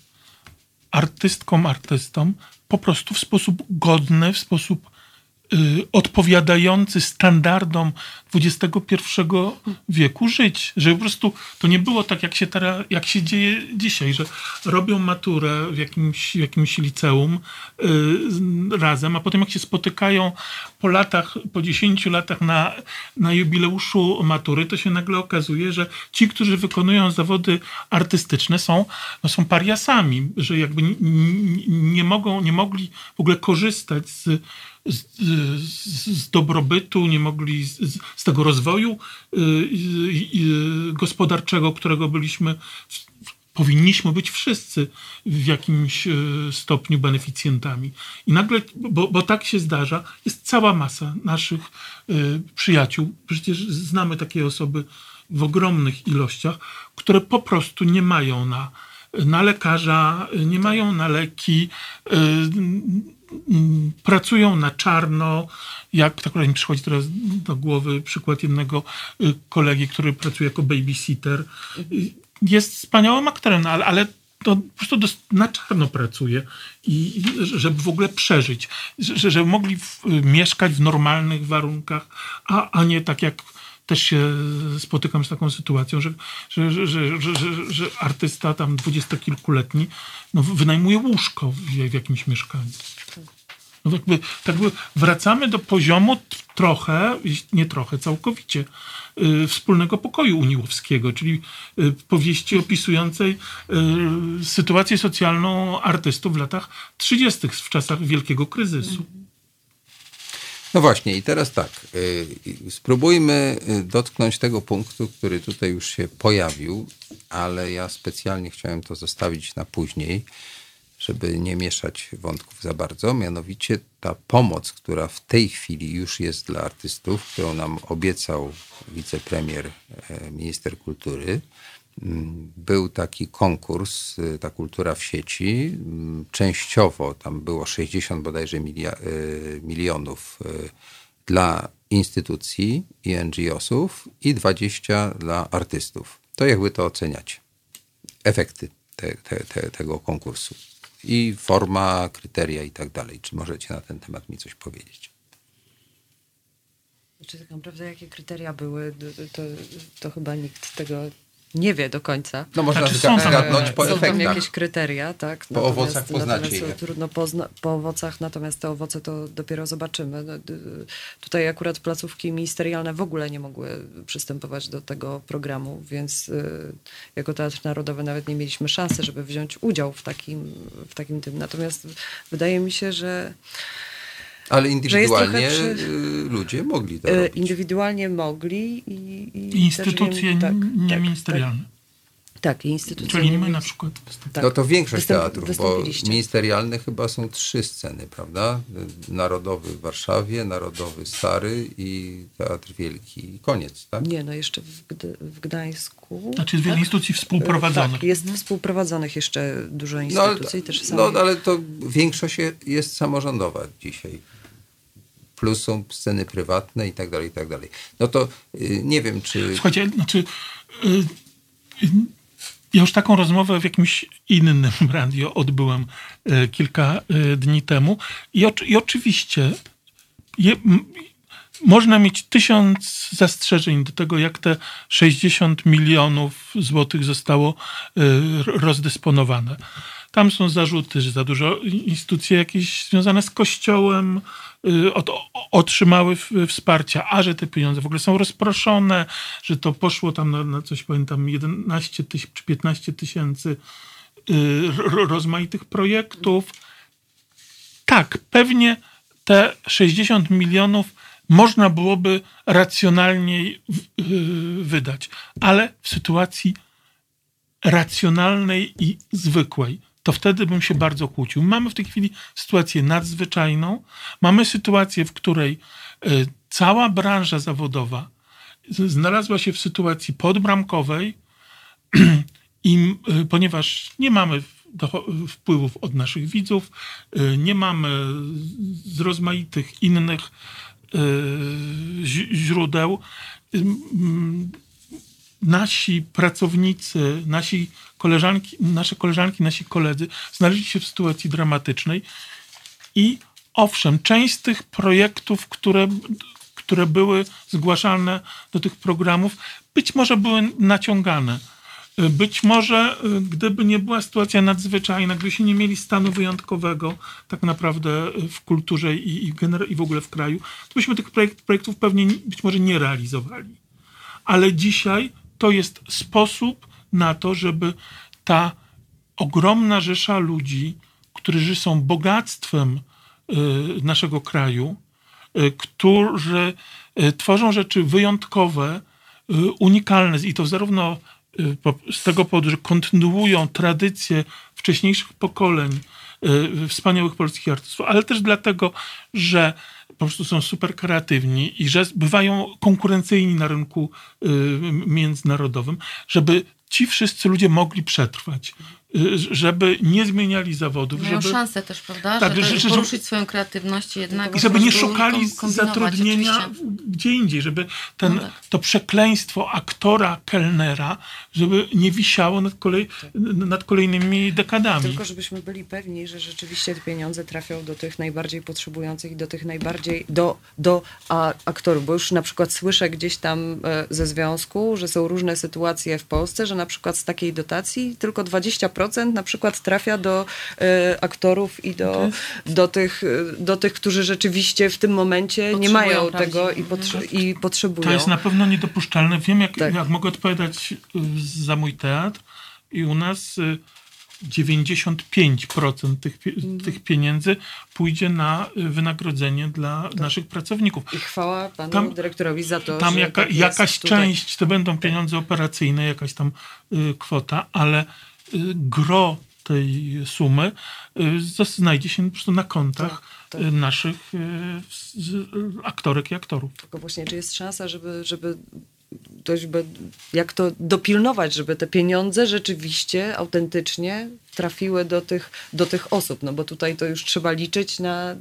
artystkom, artystom, po prostu w sposób godny, w sposób odpowiadający standardom XXI wieku żyć. Że po prostu to nie było tak, jak się, teraz, jak się dzieje dzisiaj, że robią maturę w jakimś, jakimś liceum y, razem, a potem jak się spotykają po latach, po 10 latach na, na jubileuszu matury, to się nagle okazuje, że ci, którzy wykonują zawody artystyczne są, no są pariasami, że jakby nie, nie mogą, nie mogli w ogóle korzystać z, z, z, z dobrobytu, nie mogli z, z- tego rozwoju y, y, gospodarczego, którego byliśmy, powinniśmy być wszyscy w jakimś y, stopniu beneficjentami. I nagle, bo, bo tak się zdarza, jest cała masa naszych y, przyjaciół, przecież znamy takie osoby w ogromnych ilościach, które po prostu nie mają na, na lekarza, nie mają na leki, y, pracują na czarno. Jak tak mi przychodzi teraz do głowy przykład jednego y, kolegi, który pracuje jako babysitter. Y, Jest wspaniałym aktorem, ale, ale to po prostu na czarno pracuje, i, żeby w ogóle przeżyć, że, że- żeby mogli w, mieszkać w normalnych warunkach, a, a nie tak jak też się spotykam z taką sytuacją, że, że, że, że, że, że, artysta tam dwudziestokilkuletni no, wynajmuje łóżko w, w jakimś mieszkaniu. No jakby, tak by wracamy do poziomu trochę, nie trochę, całkowicie y, wspólnego pokoju uniłowskiego, czyli y, powieści opisującej y, sytuację socjalną artystów w latach 30., w czasach wielkiego kryzysu. No właśnie, i teraz tak. y, Spróbujmy y, dotknąć tego punktu, który tutaj już się pojawił, ale ja specjalnie chciałem to zostawić na później, żeby nie mieszać wątków za bardzo. Mianowicie ta pomoc, która w tej chwili już jest dla artystów, którą nam obiecał wicepremier, e, minister kultury. Był taki konkurs, y, ta kultura w sieci. Częściowo tam było 60 bodajże milia, y, milionów y, dla instytucji i NGO-sów i 20 dla artystów. To jakby to oceniacie? Efekty te, te, te, tego konkursu. I forma, kryteria i tak dalej. Czy możecie na ten temat mi coś powiedzieć? Czy tak naprawdę jakie kryteria były, d- to, to chyba nikt tego nie wie do końca. No można Znaczy, są tam- zgadnąć po Są tam efektach. jakieś kryteria, tak? Po owocach poznacie natomiast je. Trudno pozna, po owocach, natomiast te owoce to dopiero zobaczymy. No, d- Tutaj akurat placówki ministerialne w ogóle nie mogły przystępować do tego programu, więc y, jako Teatr Narodowy nawet nie mieliśmy szansy, żeby wziąć udział w takim, w takim tym. Natomiast wydaje mi się, że Ale indywidualnie przy- y, ludzie mogli to y, robić. indywidualnie mogli i, i instytucje wiem, tak, tak, nieministerialne. Tak, tak, i instytucje Czyli my na przykład. tak. No to większość Występ- teatrów, bo ministerialne chyba są trzy sceny, prawda? Narodowy w Warszawie, Narodowy Stary i Teatr Wielki. Koniec, tak? Nie, no jeszcze w, Gd- w Gdańsku. Znaczy jest wiele instytucji współprowadzonych. Tak, jest współprowadzonych jeszcze dużo No, instytucji. też no samych. ale to większość je- jest samorządowa dzisiaj. Plus są sceny prywatne i tak dalej, i tak dalej. No to y, nie wiem, czy... Słuchajcie, znaczy... Y, ja już taką rozmowę w jakimś innym (laughs) radio odbyłem kilka dni temu i, i oczywiście je, można mieć tysiąc zastrzeżeń do tego, jak te 60 milionów złotych zostało rozdysponowane. Tam są zarzuty, że za dużo instytucje jakieś związane z kościołem y, od, otrzymały wsparcia, a że te pieniądze w ogóle są rozproszone, że to poszło tam na, na coś, pamiętam, 11 tyś, czy 15 tysięcy y, rozmaitych projektów. Tak, pewnie te 60 milionów można byłoby racjonalniej wydać, ale w sytuacji racjonalnej i zwykłej to wtedy bym się bardzo kłócił. Mamy w tej chwili sytuację nadzwyczajną. Mamy sytuację, w której y, cała branża zawodowa znalazła się w sytuacji podbramkowej (clears throat) i y, ponieważ nie mamy wpływów od naszych widzów, y, nie mamy z rozmaitych innych źródeł, nasi pracownicy, nasi koleżanki, nasze koleżanki, nasi koledzy znaleźli się w sytuacji dramatycznej i owszem, część z tych projektów, które, które były zgłaszane do tych programów, być może były naciągane. Być może, gdyby nie była sytuacja nadzwyczajna, gdybyśmy nie mieli stanu wyjątkowego tak naprawdę w kulturze i, i, i w ogóle w kraju, to byśmy tych projekt, projektów pewnie być może nie realizowali. Ale dzisiaj to jest sposób na to, żeby ta ogromna rzesza ludzi, którzy są bogactwem y, naszego kraju, y, którzy y, tworzą rzeczy wyjątkowe, unikalne i to zarówno z tego powodu, że kontynuują tradycje wcześniejszych pokoleń wspaniałych polskich artystów, ale też dlatego, że po prostu są super kreatywni i że bywają konkurencyjni na rynku międzynarodowym, żeby ci wszyscy ludzie mogli przetrwać. Y, żeby nie zmieniali zawodów. Mają żeby, szansę też, prawda? Tak, żeby, żeby poruszyć swoją kreatywność jednak. I żeby nie szukali zatrudnienia oczywiście. gdzie indziej, żeby ten, no tak. to przekleństwo aktora, kelnera, żeby nie wisiało nad, kolej, nad kolejnymi dekadami. Tylko żebyśmy byli pewni, że rzeczywiście te pieniądze trafią do tych najbardziej potrzebujących i do tych najbardziej, do, do a, aktorów, bo już na przykład słyszę gdzieś tam e, ze związku, że są różne sytuacje w Polsce, że na przykład z takiej dotacji tylko 20% na przykład trafia do y, aktorów i do, do, tych, do tych, którzy rzeczywiście w tym momencie nie mają tego i, potrze i, potrzebują. To jest na pewno niedopuszczalne. Wiem, jak, tak. jak mogę odpowiadać e, za mój teatr i u nas 95% tych, tych pieniędzy pójdzie na wynagrodzenie dla tak. naszych pracowników. I chwała panu tam, dyrektorowi za to, tam że jaka, tak jakaś część to będą pieniądze operacyjne, jakaś tam y, kwota, ale gro tej sumy y, znajdzie się po prostu na kontach tak, tak. naszych y, aktorek i aktorów. Tylko właśnie, czy jest szansa, żeby, żeby dość, jak to dopilnować, żeby te pieniądze rzeczywiście, autentycznie trafiły do tych, do tych osób, no bo tutaj to już trzeba liczyć na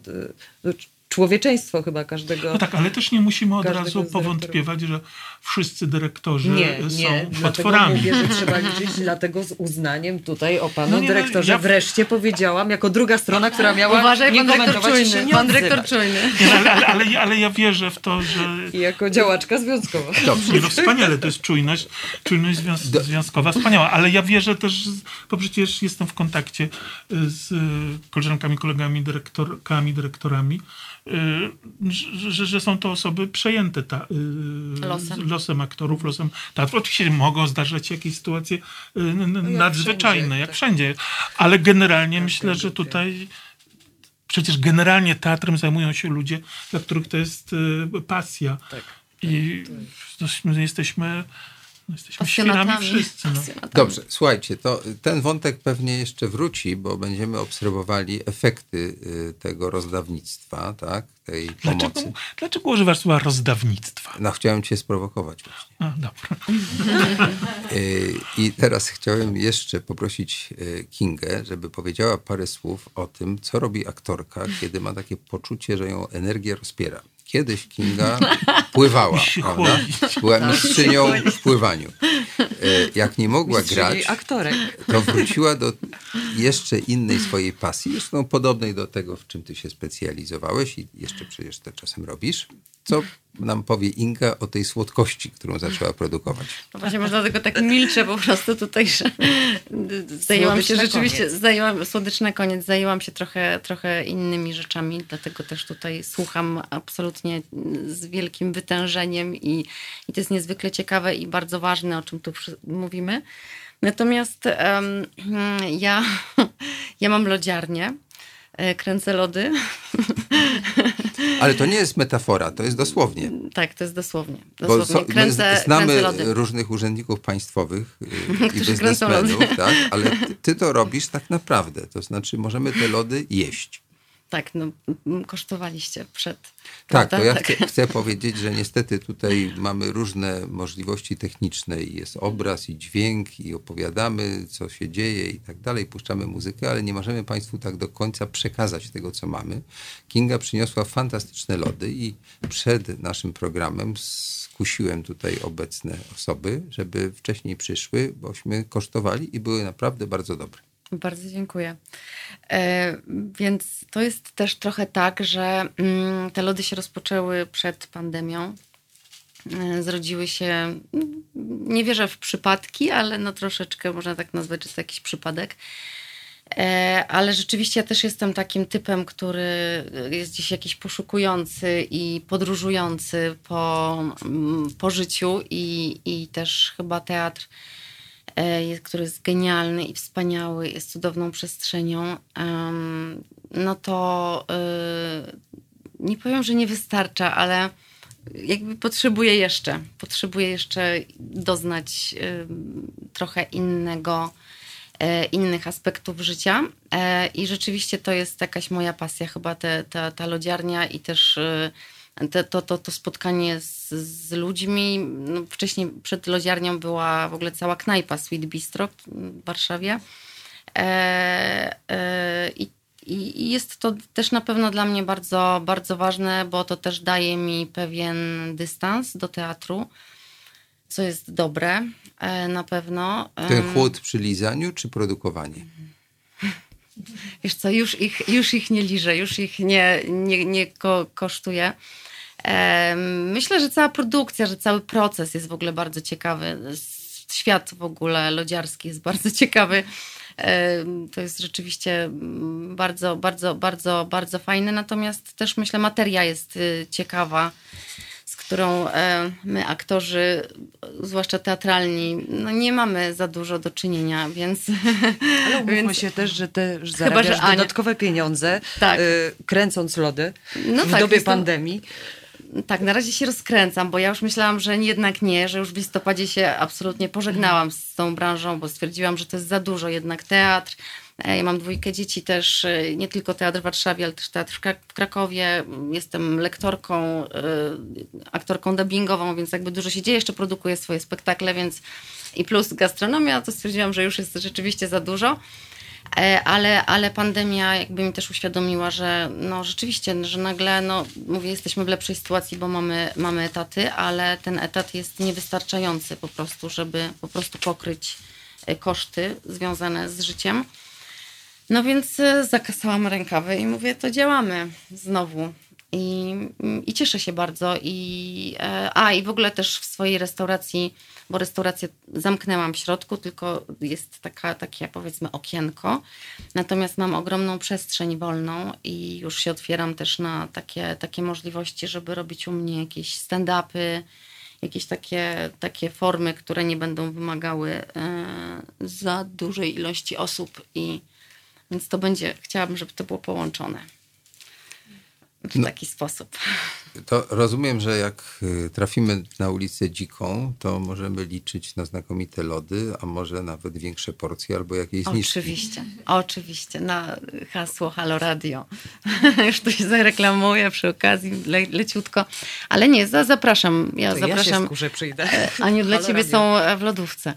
y, człowieczeństwo chyba każdego. No tak, ale też nie musimy od razu powątpiewać, że wszyscy dyrektorzy nie, są nie, potworami. Mówię, że trzeba liczyć, dlatego z uznaniem tutaj o panu no nie, no, dyrektorze ja... wreszcie powiedziałam, jako druga strona, która miała Uważaj, nie pan dyrektor czujny, nie pan dyrektor czujny. Ale, ale, ale, ale, ja wierzę w to, że... I jako działaczka związkowa. Dobrze. No wspaniale, to jest czujność, czujność związ związkowa, wspaniała, ale ja wierzę też, bo przecież jestem w kontakcie z koleżankami, kolegami, dyrektorkami, dyrektorami, Y, że, że są to osoby przejęte ta, y, losem. losem aktorów, losem teatru. Oczywiście mogą zdarzać się jakieś sytuacje y, no nadzwyczajne, wszędzie, jak tak. wszędzie, ale generalnie tak, myślę, że tutaj przecież generalnie teatrem zajmują się ludzie, dla których to jest pasja. Tak, I tak. my jesteśmy No, jesteśmy świrami wszyscy. No. Dobrze, słuchajcie, to ten wątek pewnie jeszcze wróci, bo będziemy obserwowali efekty y, tego rozdawnictwa, tak, tej dlaczego, pomocy. Dlaczego używasz słowa rozdawnictwa? No, chciałem cię sprowokować właśnie. A, dobra. (laughs) Y, I teraz chciałem jeszcze poprosić y, Kingę, żeby powiedziała parę słów o tym, co robi aktorka, kiedy ma takie poczucie, że ją energia rozpiera. Kiedyś Kinga (laughs) pływała, prawda? Była mistrzynią w pływaniu. Y, Jak nie mogła grać, to wróciła do jeszcze innej swojej pasji, zresztą podobnej do tego, w czym ty się specjalizowałeś i jeszcze przecież to czasem robisz. Co nam powie Inga o tej słodkości, którą zaczęła produkować? No właśnie, może dlatego tak milczę po prostu tutaj, że zajęłam się rzeczywiście, koniec. zajęłam, słodycz na koniec, zajęłam się trochę, trochę innymi rzeczami, dlatego też tutaj słucham absolutnie z wielkim wytężeniem i, i to jest niezwykle ciekawe i bardzo ważne, o czym tu mówimy. Natomiast em, ja, ja mam lodziarnię, kręcę lody. Ale to nie jest metafora, to jest dosłownie. Tak, to jest dosłownie. Dosłownie. so, kręcę, znamy kręcę różnych urzędników państwowych y, (laughs) i biznesmenów, tak? ale ty to robisz tak naprawdę. To znaczy możemy te lody jeść. Tak, no kosztowaliście przed. Tak, prawda? to ja chcę, chcę (laughs) powiedzieć, że niestety tutaj mamy różne możliwości techniczne i jest obraz i dźwięk i opowiadamy, co się dzieje i tak dalej, puszczamy muzykę, ale nie możemy Państwu tak do końca przekazać tego, co mamy. Kinga przyniosła fantastyczne lody i przed naszym programem skusiłem tutaj obecne osoby, żeby wcześniej przyszły, bośmy kosztowali i były naprawdę bardzo dobre. Bardzo dziękuję. E, więc to jest też trochę tak, że mm, te lody się rozpoczęły przed pandemią. E, zrodziły się, mm, nie wierzę w przypadki, ale no troszeczkę można tak nazwać, że to jakiś przypadek. E, ale rzeczywiście ja też jestem takim typem, który jest gdzieś jakiś poszukujący i podróżujący po, mm, po życiu i, i też chyba teatr który jest genialny i wspaniały, jest cudowną przestrzenią, no to e, nie powiem, że nie wystarcza, ale jakby potrzebuję jeszcze, potrzebuję jeszcze doznać em, trochę innego, e, innych aspektów życia. E, i rzeczywiście to jest jakaś moja pasja chyba te, ta, ta lodziarnia i też e, te, to, to, to spotkanie z, z ludźmi. No, wcześniej przed lodziarnią była w ogóle cała knajpa Sweet Bistro w Warszawie. E, e, i, i, jest to też na pewno dla mnie bardzo, bardzo ważne, bo to też daje mi pewien dystans do teatru, co jest dobre e, na pewno. Ten chłód przy lizaniu czy produkowanie? (laughs) Wiesz co, już ich, już ich nie liżę, już ich nie, nie, nie ko, kosztuję. Myślę, że cała produkcja, że cały proces jest w ogóle bardzo ciekawy. Świat w ogóle lodziarski jest bardzo (laughs) ciekawy. To jest rzeczywiście mm, bardzo, bardzo, bardzo, bardzo fajne. Natomiast też myślę, materia jest y, ciekawa, którą e, my, aktorzy, zwłaszcza teatralni, no nie mamy za dużo do czynienia, więc. (laughs) Ale umówmy więc- się też, że też Chyba, zarabiasz że Ania- dodatkowe pieniądze, Tak. y, kręcąc lody No w tak, dobie pandemii. Tak, na razie się rozkręcam, bo ja już myślałam, że jednak nie, że już w listopadzie się absolutnie pożegnałam z tą branżą, bo stwierdziłam, że to jest za dużo jednak teatr. E, Ja mam dwójkę dzieci też, e, nie tylko teatr w Warszawie, ale też teatr w Krak- w Krakowie. Jestem lektorką, e, aktorką dubbingową, więc jakby dużo się dzieje, jeszcze produkuję swoje spektakle, więc i plus gastronomia, to stwierdziłam, że już jest rzeczywiście za dużo. Ale, ale pandemia jakby mi też uświadomiła, że no rzeczywiście, że nagle, no mówię, jesteśmy w lepszej sytuacji, bo mamy, mamy etaty, ale ten etat jest niewystarczający po prostu, żeby po prostu pokryć koszty związane z życiem. No więc e, zakasałam rękawy i mówię, to działamy znowu. I, I cieszę się bardzo. I, e, a i w ogóle też w swojej restauracji, bo restaurację zamknęłam w środku, tylko jest taka, takie powiedzmy okienko. Natomiast mam ogromną przestrzeń wolną i już się otwieram też na takie, takie możliwości, żeby robić u mnie jakieś stand-upy, jakieś takie, takie formy, które nie będą wymagały e, za dużej ilości osób i więc to będzie, chciałabym, żeby to było połączone w No. taki sposób. To rozumiem, że jak y, trafimy na ulicę dziką, to możemy liczyć na znakomite lody, a może nawet większe porcje albo jakieś zniżki. Oczywiście, oczywiście, na hasło Halo Radio. (laughs) Już tu się zareklamuję przy okazji le, leciutko. Ale nie, za, zapraszam. Ja To zapraszam. ja się skurzę, przyjdę. E, Aniu, dla Halo ciebie Radio. są e, w lodówce.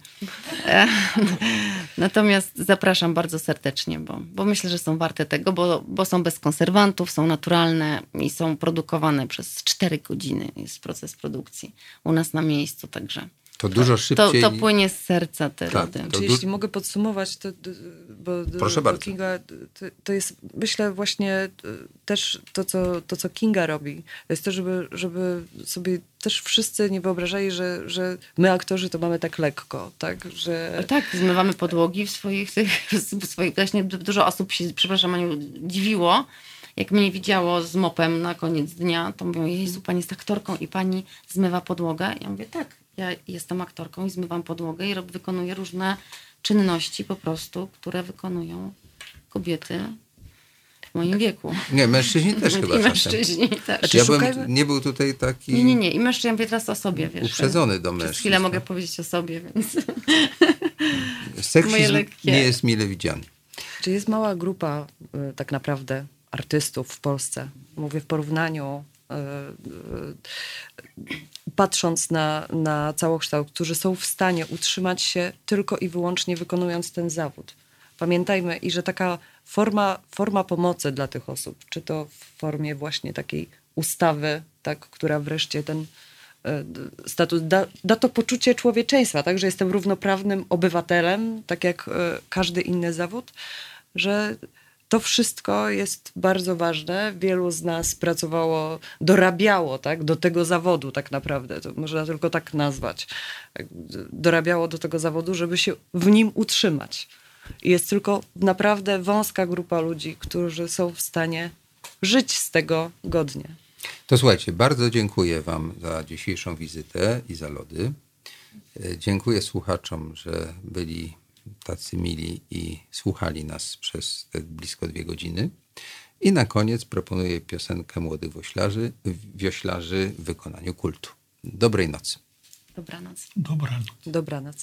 E, (laughs) Natomiast zapraszam bardzo serdecznie, bo, bo myślę, że są warte tego, bo, bo są bez konserwantów, są naturalne i są produkowane przez 4 godziny. Jest proces produkcji u nas na miejscu, także To dużo to, szybciej. to płynie z serca te Tak, lody. to Czy du- jeśli mogę podsumować, to, to- bo, Proszę bo bardzo. Kinga, to, to jest, myślę właśnie e, też to co, to, co Kinga robi, to jest to, żeby, żeby sobie też wszyscy nie wyobrażali, że, że my aktorzy to mamy tak lekko, tak, że... Tak, zmywamy podłogi w swoich, tych, (laughs) w swoich właśnie dużo osób się, przepraszam, Aniu, dziwiło, jak mnie widziało z mopem na koniec dnia, to mówią, Jezu, pani jest aktorką i pani zmywa podłogę. Ja mówię, tak, ja jestem aktorką i zmywam podłogę i rob, wykonuję różne czynności po prostu, które wykonują kobiety w moim wieku. Nie, mężczyźni (laughs) też chyba I czasem. mężczyźni też. Znaczy, Ja bym nie był tutaj taki Nie, nie, nie. I mężczyzn, ja mówię teraz o sobie, wiesz. uprzedzony do Przez mężczyzn. chwilę mogę powiedzieć o sobie, więc... Seksizm nie jest mile widziany. Czy jest mała grupa y, tak naprawdę artystów w Polsce? Mówię w porównaniu, y, y, patrząc na, na całokształt, którzy są w stanie utrzymać się tylko i wyłącznie wykonując ten zawód. Pamiętajmy i że taka forma, forma pomocy dla tych osób, czy to w formie właśnie takiej ustawy, tak, która wreszcie ten e, status da, da to poczucie człowieczeństwa, tak, że jestem równoprawnym obywatelem, tak jak e, każdy inny zawód, że to wszystko jest bardzo ważne. Wielu z nas pracowało, dorabiało tak, do tego zawodu tak naprawdę, to można tylko tak nazwać. Dorabiało do tego zawodu, żeby się w nim utrzymać. Jest tylko naprawdę wąska grupa ludzi, którzy są w stanie żyć z tego godnie. To słuchajcie, bardzo dziękuję Wam za dzisiejszą wizytę i za lody. E, Dziękuję słuchaczom, że byli tacy mili i słuchali nas przez te blisko dwie godziny. I na koniec proponuję piosenkę młodych wioślarzy, wioślarzy w wykonaniu kultu. Dobrej nocy. Dobranoc. Dobranoc. Dobranoc.